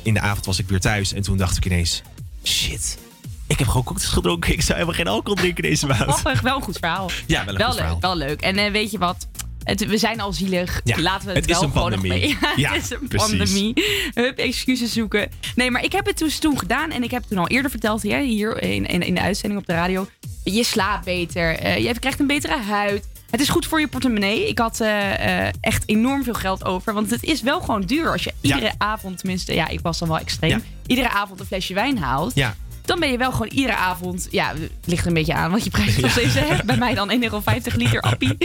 in de avond was ik weer thuis. En toen dacht ik ineens... Shit, ik heb gewoon cocktails gedronken. Ik zou helemaal geen alcohol drinken deze maand. Grappig, wel een goed verhaal. Ja, wel een wel goed leuk, verhaal. wel leuk. En eh, weet je wat? Het, we zijn al zielig. Ja, Laten we het, het is wel een gewoon pandemie. nog [LAUGHS] mee. Ja, het is een precies. pandemie. Hup, excuses zoeken. Nee, maar ik heb het dus toen gedaan. En ik heb het toen al eerder verteld hier in, in, in de uitzending op de radio. Je slaapt beter. eh, je krijgt een betere huid. Het is goed voor je portemonnee. Ik had eh, eh, echt enorm veel geld over. Want het is wel gewoon duur als je iedere avond, tenminste, ja, ik was dan wel extreem. Ja. iedere avond een flesje wijn haalt. Ja. Dan ben je wel gewoon iedere avond. Ja, het ligt een beetje aan wat je prijs [LAUGHS] nog steeds hebt. Bij mij dan 1,50 euro liter appie.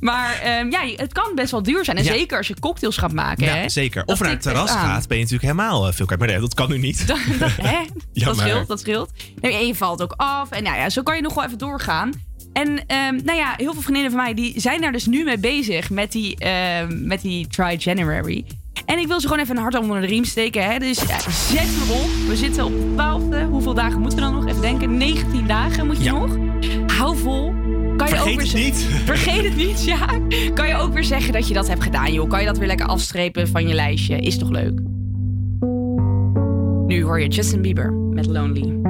Maar ehm, ja, het kan best wel duur zijn. En Ja. zeker als je cocktails gaat maken. Ja, hè. zeker. Dat Of naar het terras gaat, ben je natuurlijk helemaal eh, veel kwijt. Maar nee, dat kan nu niet. [LAUGHS] Dat, hè? [LAUGHS] Dat maar- scheelt, dat scheelt. Nee, en je valt ook af. En nou ja, zo kan je nog wel even doorgaan. En ehm, nou ja, heel veel vriendinnen van mij die zijn daar dus nu mee bezig met die, ehm, met die Try January. En ik wil ze gewoon even een hart onder de riem steken. Hè? Dus ja, zet erop. We zitten op de 12e. Hoeveel dagen moeten we dan nog? Even denken. 19 dagen moet je nog. Hou vol. Kan je Vergeet ook weer het zeggen- niet. [LAUGHS] Vergeet het niet, ja. Kan je ook weer zeggen dat je dat hebt gedaan, joh. Kan je dat weer lekker afstrepen van je lijstje. Is toch leuk? Nu hoor je Justin Bieber met Lonely.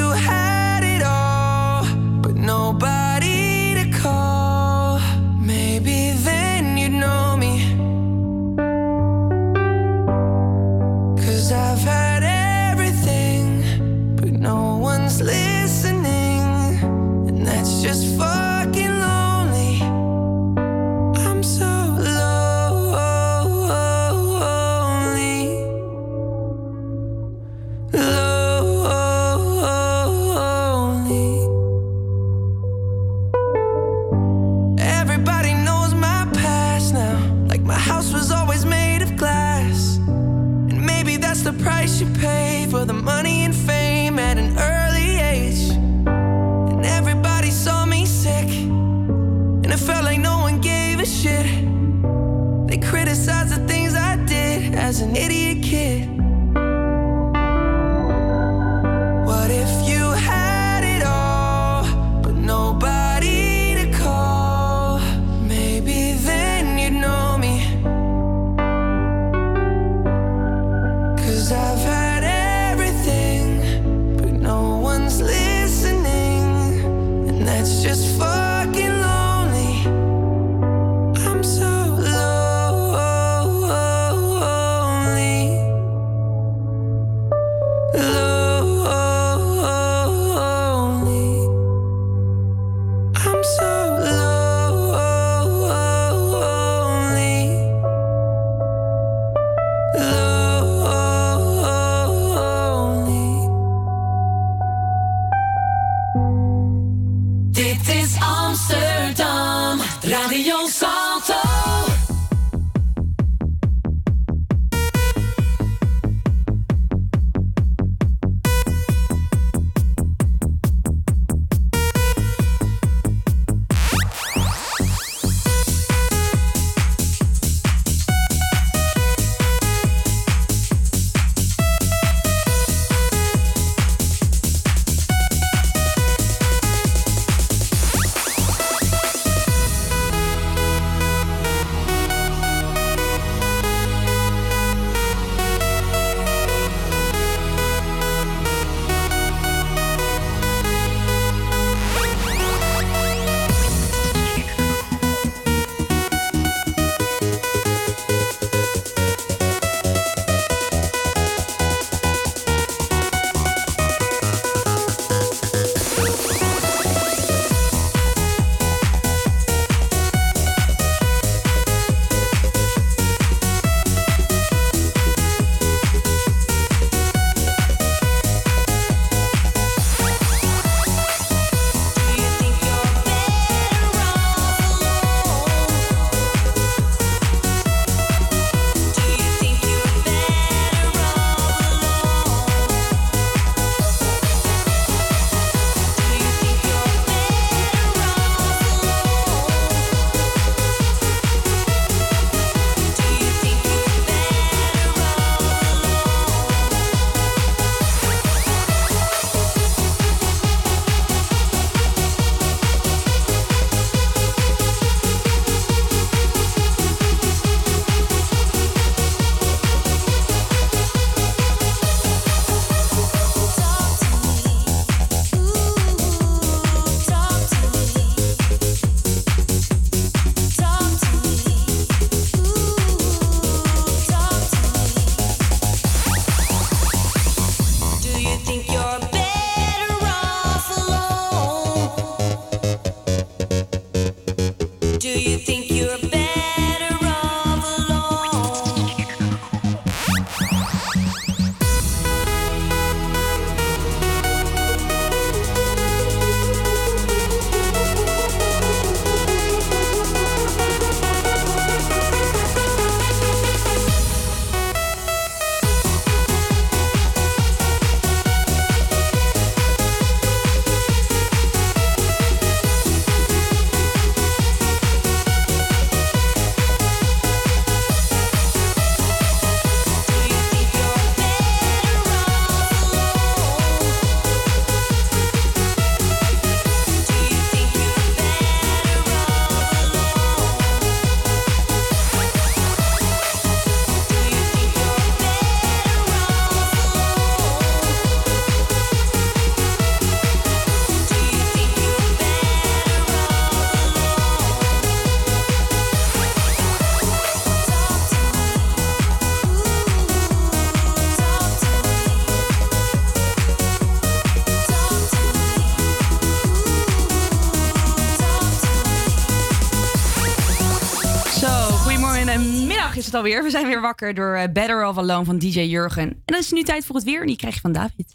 het alweer. We zijn weer wakker door eh, Better Off Alone van DJ Jurgen. En dan is het nu tijd voor het weer en die krijg je van David.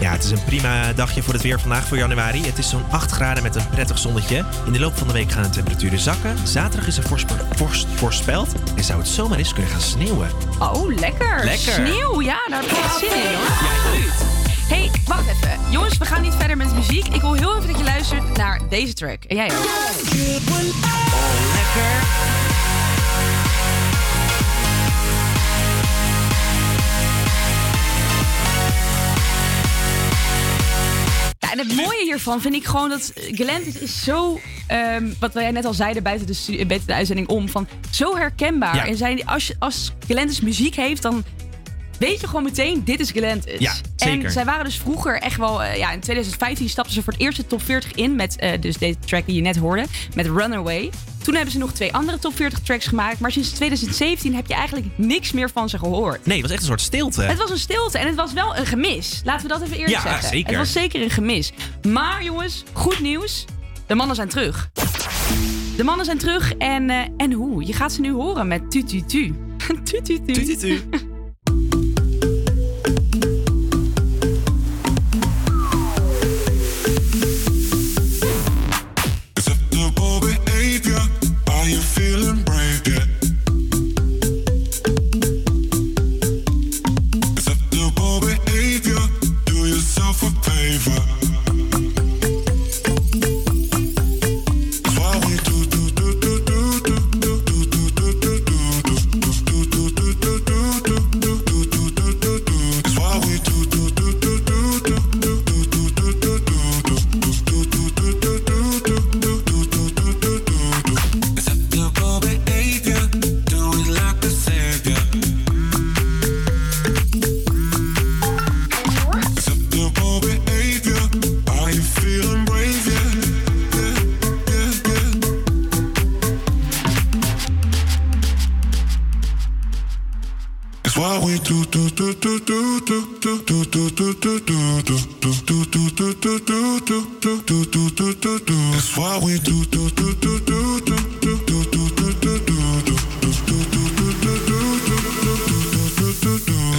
Ja, het is een prima dagje voor het weer vandaag voor januari. Het is zo'n 8 graden met een prettig zonnetje. In de loop van de week gaan de temperaturen zakken. Zaterdag is er voorspe- vorst voorspeld en zou het zomaar eens kunnen gaan sneeuwen. Oh, lekker. Lekker. Sneeuw, ja, daar heb ik echt zin in hoor. Absoluut. hey, wacht even. Jongens, we gaan niet verder met de muziek. Ik wil heel even dat je luistert naar deze track. En jij ook. Oh, lekker. Het mooie hiervan vind ik gewoon dat Galantis is zo, ehm, wat wij net al zeiden buiten de, buiten de uitzending om, van zo herkenbaar. Ja. En zijn, als, als Galantis muziek heeft, dan weet je gewoon meteen, dit is Galantis. Ja, zeker. En zij waren dus vroeger echt wel, eh, ja, in 2015 stapten ze voor het eerst de top 40 in met eh, dus deze track die je net hoorde, met Runaway. Toen hebben ze nog twee andere top 40 tracks gemaakt, maar sinds 2017 heb je eigenlijk niks meer van ze gehoord. Nee, het was echt een soort stilte. Het was een stilte en het was wel een gemis. Laten we dat even eerlijk Ja, zeggen. zeker. Het was zeker een gemis. Maar jongens, goed nieuws. De mannen zijn terug. De mannen zijn terug en, eh, en hoe? Je gaat ze nu horen met tu tu tu. [LAUGHS] tu tu tu. Tu, tu, tu.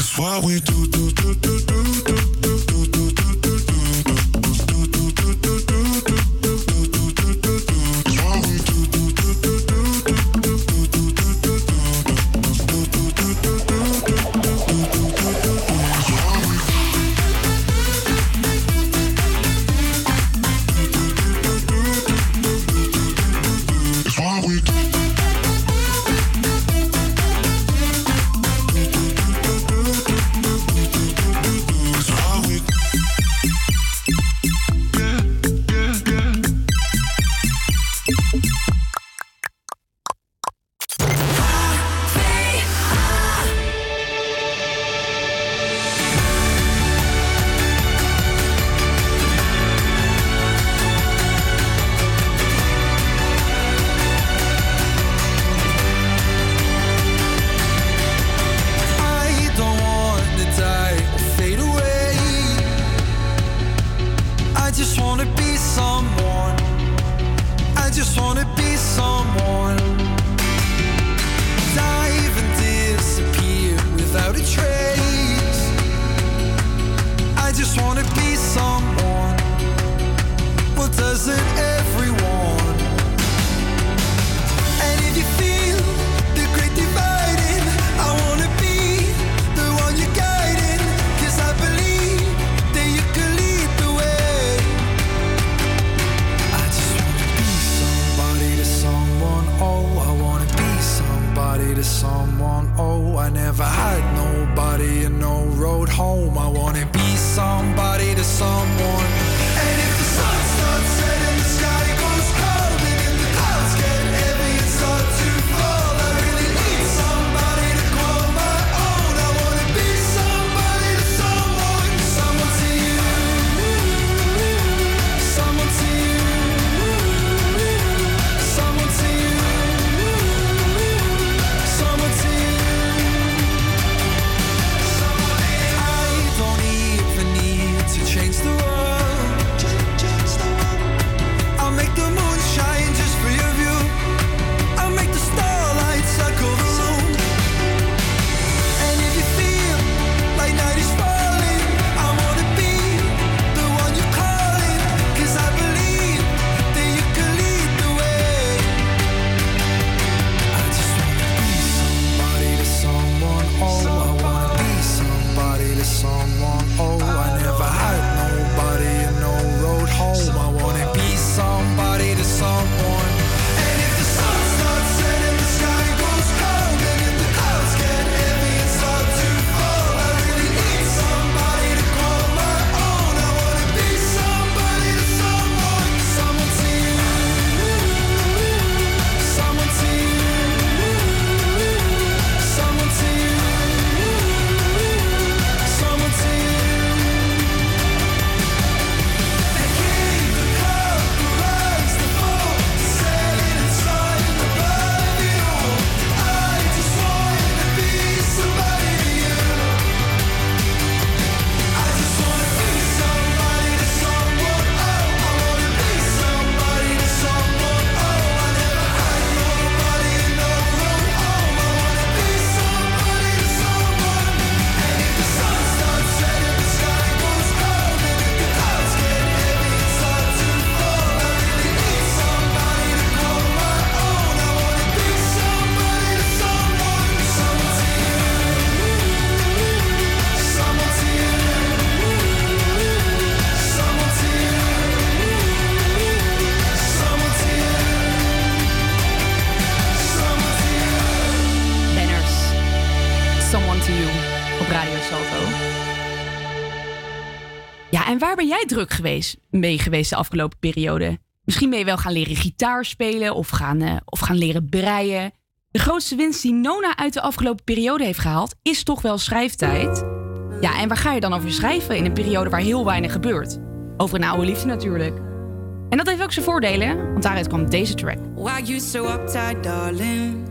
That's why we do do do do. jij druk geweest, mee geweest de afgelopen periode? Misschien ben je wel gaan leren gitaar spelen of gaan, eh, of gaan leren breien. De grootste winst die Nona uit de afgelopen periode heeft gehaald, is toch wel schrijftijd. Ja, en waar ga je dan over schrijven in een periode waar heel weinig gebeurt? Over een oude liefde natuurlijk. En dat heeft ook zijn voordelen, want daaruit kwam deze track. Why you so uptight, darling?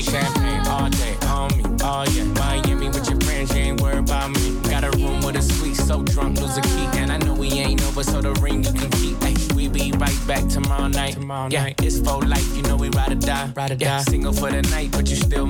Straight champagne all day on me, oh yeah. Miami with your friends, you ain't worried about me. Got a room with a suite, so drunk, lose a key. And I know we ain't over, so the ring you can keep. Ay, we be right back tomorrow night. Tomorrow yeah, it's for life, you know we ride or die. Ride or yeah, die. Single for the night, but you still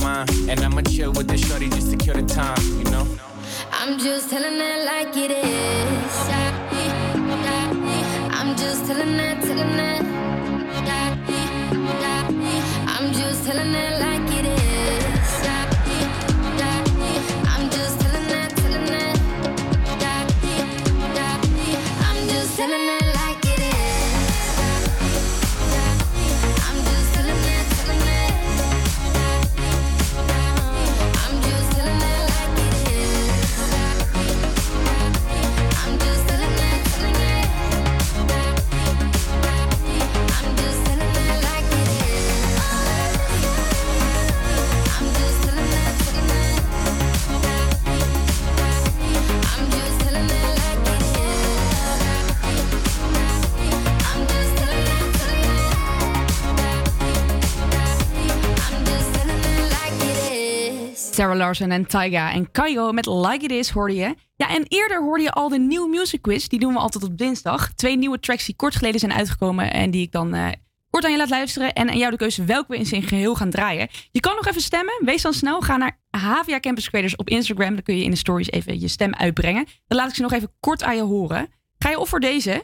Sarah Larsen en Taiga en Kaigo met Like It Is hoorde je. Ja, en eerder hoorde je al de nieuwe music quiz. Die doen we altijd op dinsdag. Twee nieuwe tracks die kort geleden zijn uitgekomen en die ik dan eh, kort aan je laat luisteren. En aan jou de keuze welke we in zijn geheel gaan draaien. Je kan nog even stemmen. Wees dan snel. Ga naar Havia Campus Creators op Instagram. Dan kun je in de stories even je stem uitbrengen. Dan laat ik ze nog even kort aan je horen. Ga je of voor deze?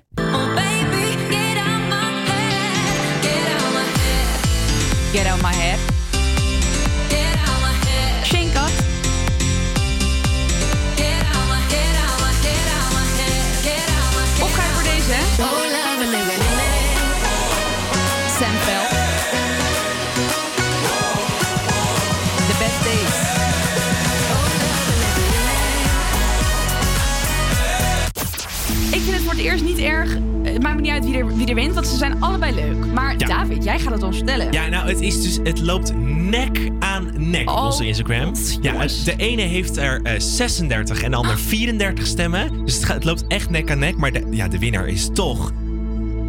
Get out my head. Shane het eerst niet erg. Het maakt me niet uit wie er, wie er wint, want ze zijn allebei leuk. Maar Ja. David, jij gaat het ons vertellen. Ja, nou, het, is dus, het loopt nek aan nek op onze Instagram. Ja, de ene heeft er eh, 36 en de ander 34 stemmen. Dus het, gaat, het loopt echt nek aan nek. Maar de, ja, de winnaar is toch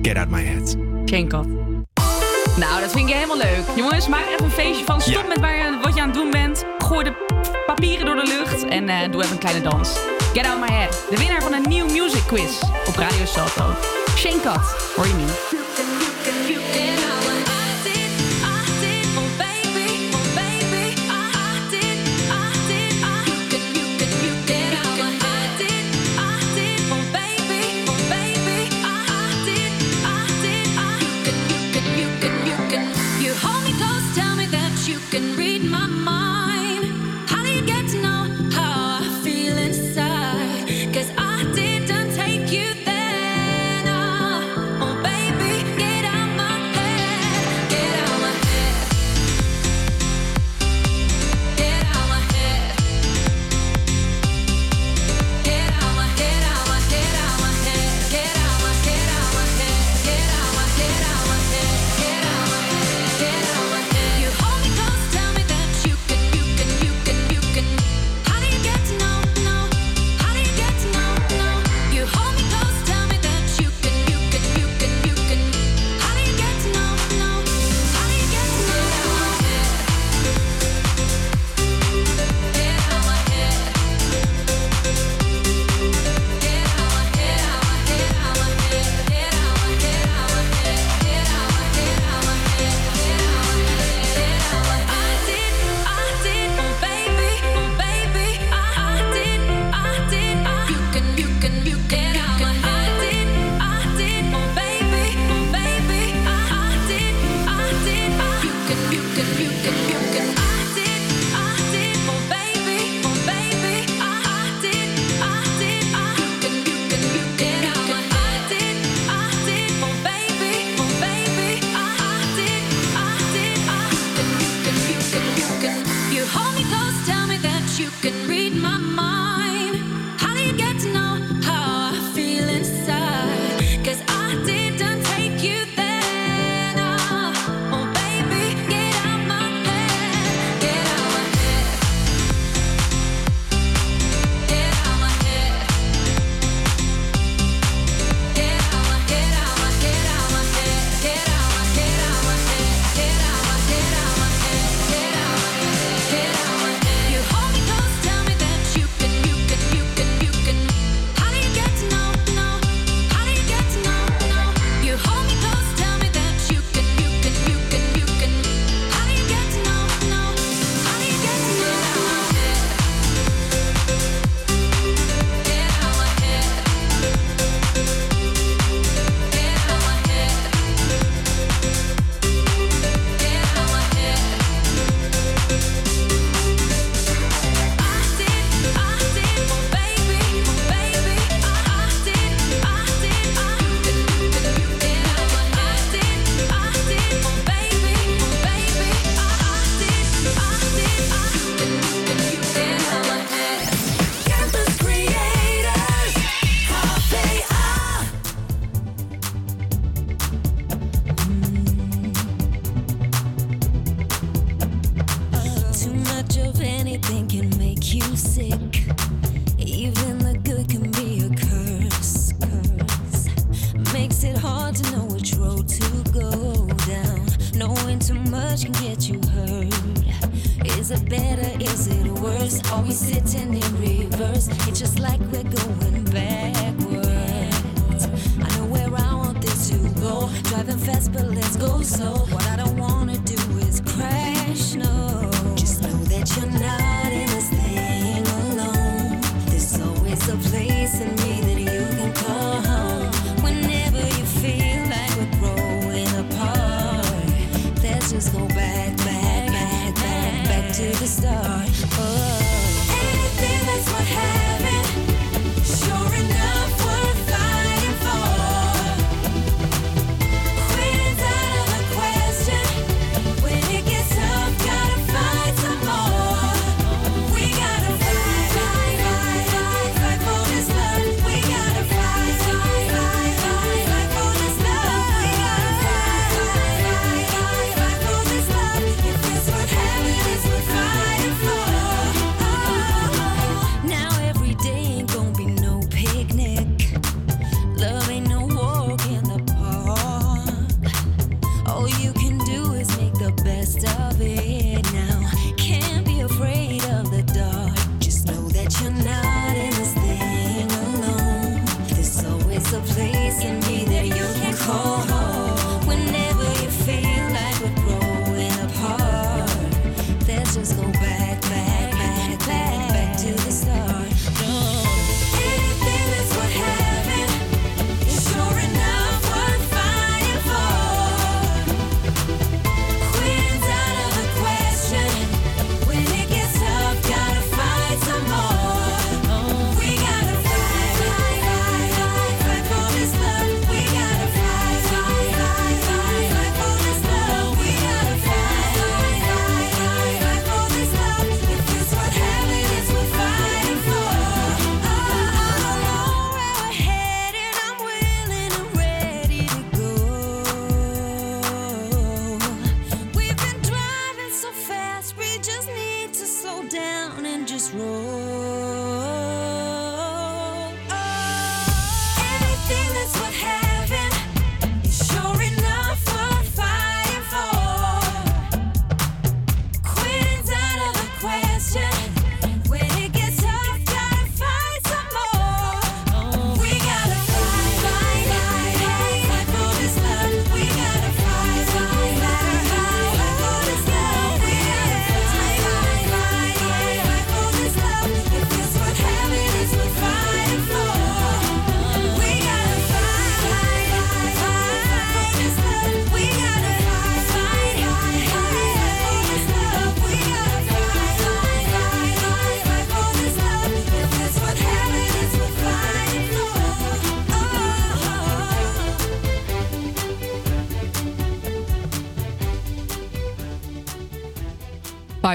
Get Out My Head. Shane Kat. Nou, dat vind ik helemaal leuk. Jongens, maak er even een feestje van. Stop Ja. met waar je, wat je aan het doen bent. Gooi de papieren door de lucht en eh, doe even een kleine dans. Get Out My Head. De winnaar van een nieuw music quiz op Radio Salto. Shane Kat, hoor je nu.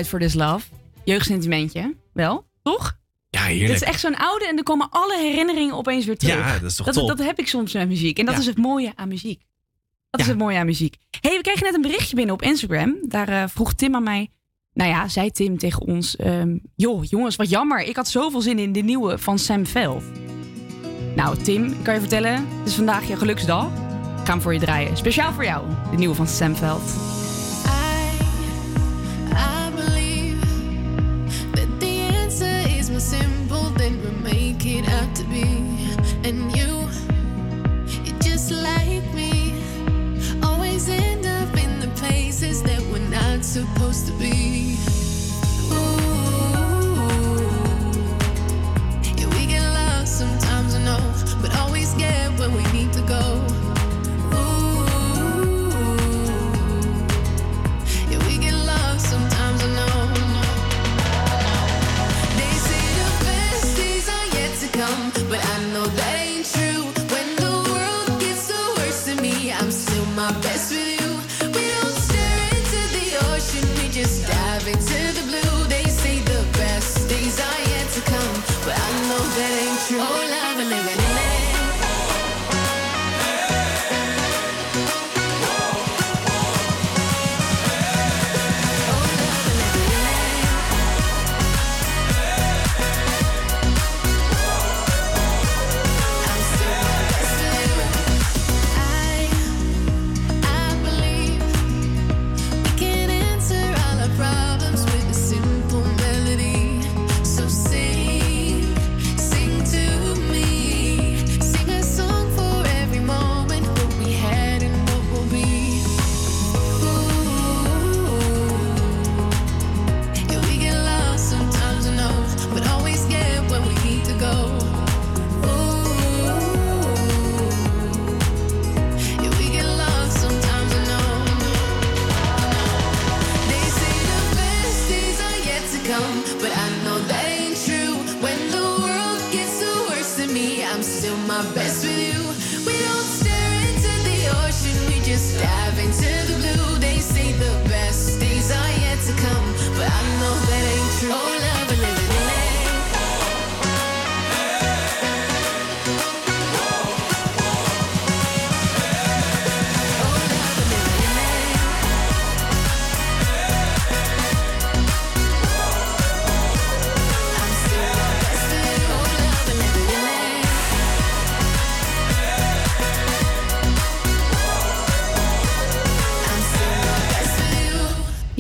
Fight for This Love. Jeugdsentimentje, wel, toch? Ja, heerlijk. Het is echt zo'n oude en er komen alle herinneringen opeens weer terug. Ja, dat is toch dat, top. dat heb ik soms met muziek. En dat is het mooie aan muziek. Dat is het mooie aan muziek. hey, we kregen net een berichtje binnen op Instagram. Daar eh, vroeg Tim aan mij... Nou ja, zei Tim tegen ons... Um, joh, jongens, wat jammer. Ik had zoveel zin in de nieuwe van Sam Veld. Nou, Tim, ik kan je vertellen... Het is vandaag je geluksdag. Ik ga hem voor je draaien. Speciaal voor jou. De nieuwe van Sam Veld. supposed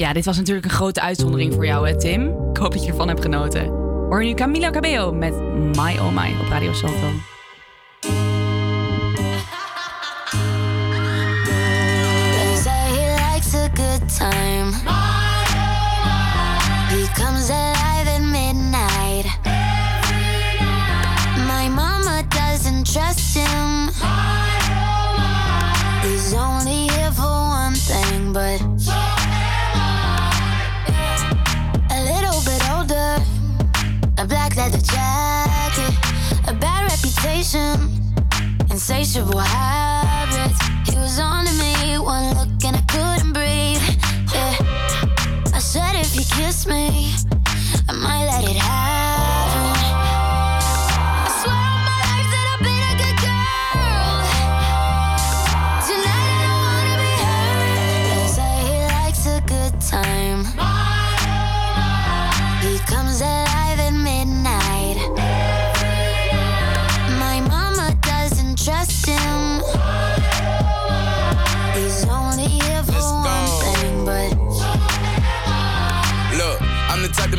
Ja, dit was natuurlijk een grote uitzondering voor jou, hè, Tim? Ik hoop dat je ervan hebt genoten. Hoor nu Camila Cabello met My Oh My op Radio Salto. They say Insatiable high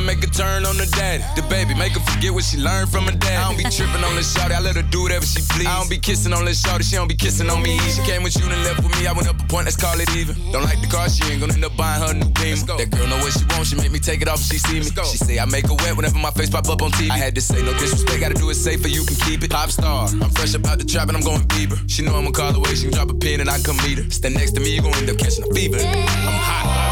make a turn on the daddy. The baby, make her forget what she learned from her dad. I don't be tripping on this shawty, I let her do whatever she please. I don't be kissing on this shawty, she don't be kissing on me. She came with you and left with me, I went up a point, let's call it even. Don't like the car, she ain't gonna end up buying her new beam. That girl know what she wants, she make me take it off if she see me. She say I make her wet whenever my face pop up on TV. I had to say no disrespect, gotta do it safer, you can keep it. Pop star, I'm fresh about the trap and I'm going Bieber. She know I'ma call away, she can drop a pin and I come meet her. Stand next to me, you gon' end up catching a fever. I'm hot.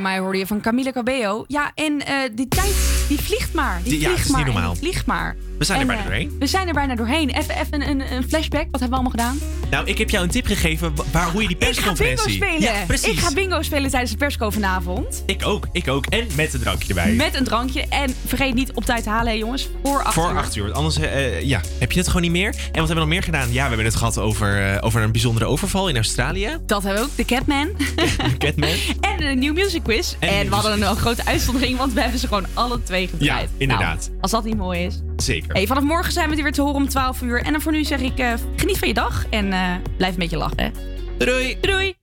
Oh My hoorde je van Camila Cabello. Ja, en eh, die tijd, die vliegt maar. Die Die- ja, vliegt is niet maar en normaal. die vliegt maar. We zijn er bijna eh, doorheen. We zijn er bijna doorheen. Even, even een, een flashback. Wat hebben we allemaal gedaan? Nou, ik heb jou een tip gegeven wa- waar, hoe je die Ik ga bingo persconferentie... spelen. Ja, precies. Ik ga bingo spelen tijdens de persco vanavond. Ik ook, ik ook. En met een drankje erbij. Met een drankje. En vergeet niet op tijd te halen, hè, jongens. Voor acht Voor uur. 8 uur. Want Anders eh, ja, heb je het gewoon niet meer. En wat hebben we nog meer gedaan? Ja, we hebben het gehad over, eh, over een bijzondere overval in Australië. Dat hebben we ook. De Catman. [LAUGHS] Catman. [LAUGHS] En een nieuw music quiz. En we hadden een grote uitzondering, want we hebben ze gewoon alle twee gedraaid. Ja, inderdaad. Nou, als dat niet mooi is. Zeker. Hey, vanaf morgen zijn we weer te horen om 12 uur. En dan voor nu zeg ik, eh, geniet van je dag en eh, blijf een beetje lachen. hè. Doei. Doei.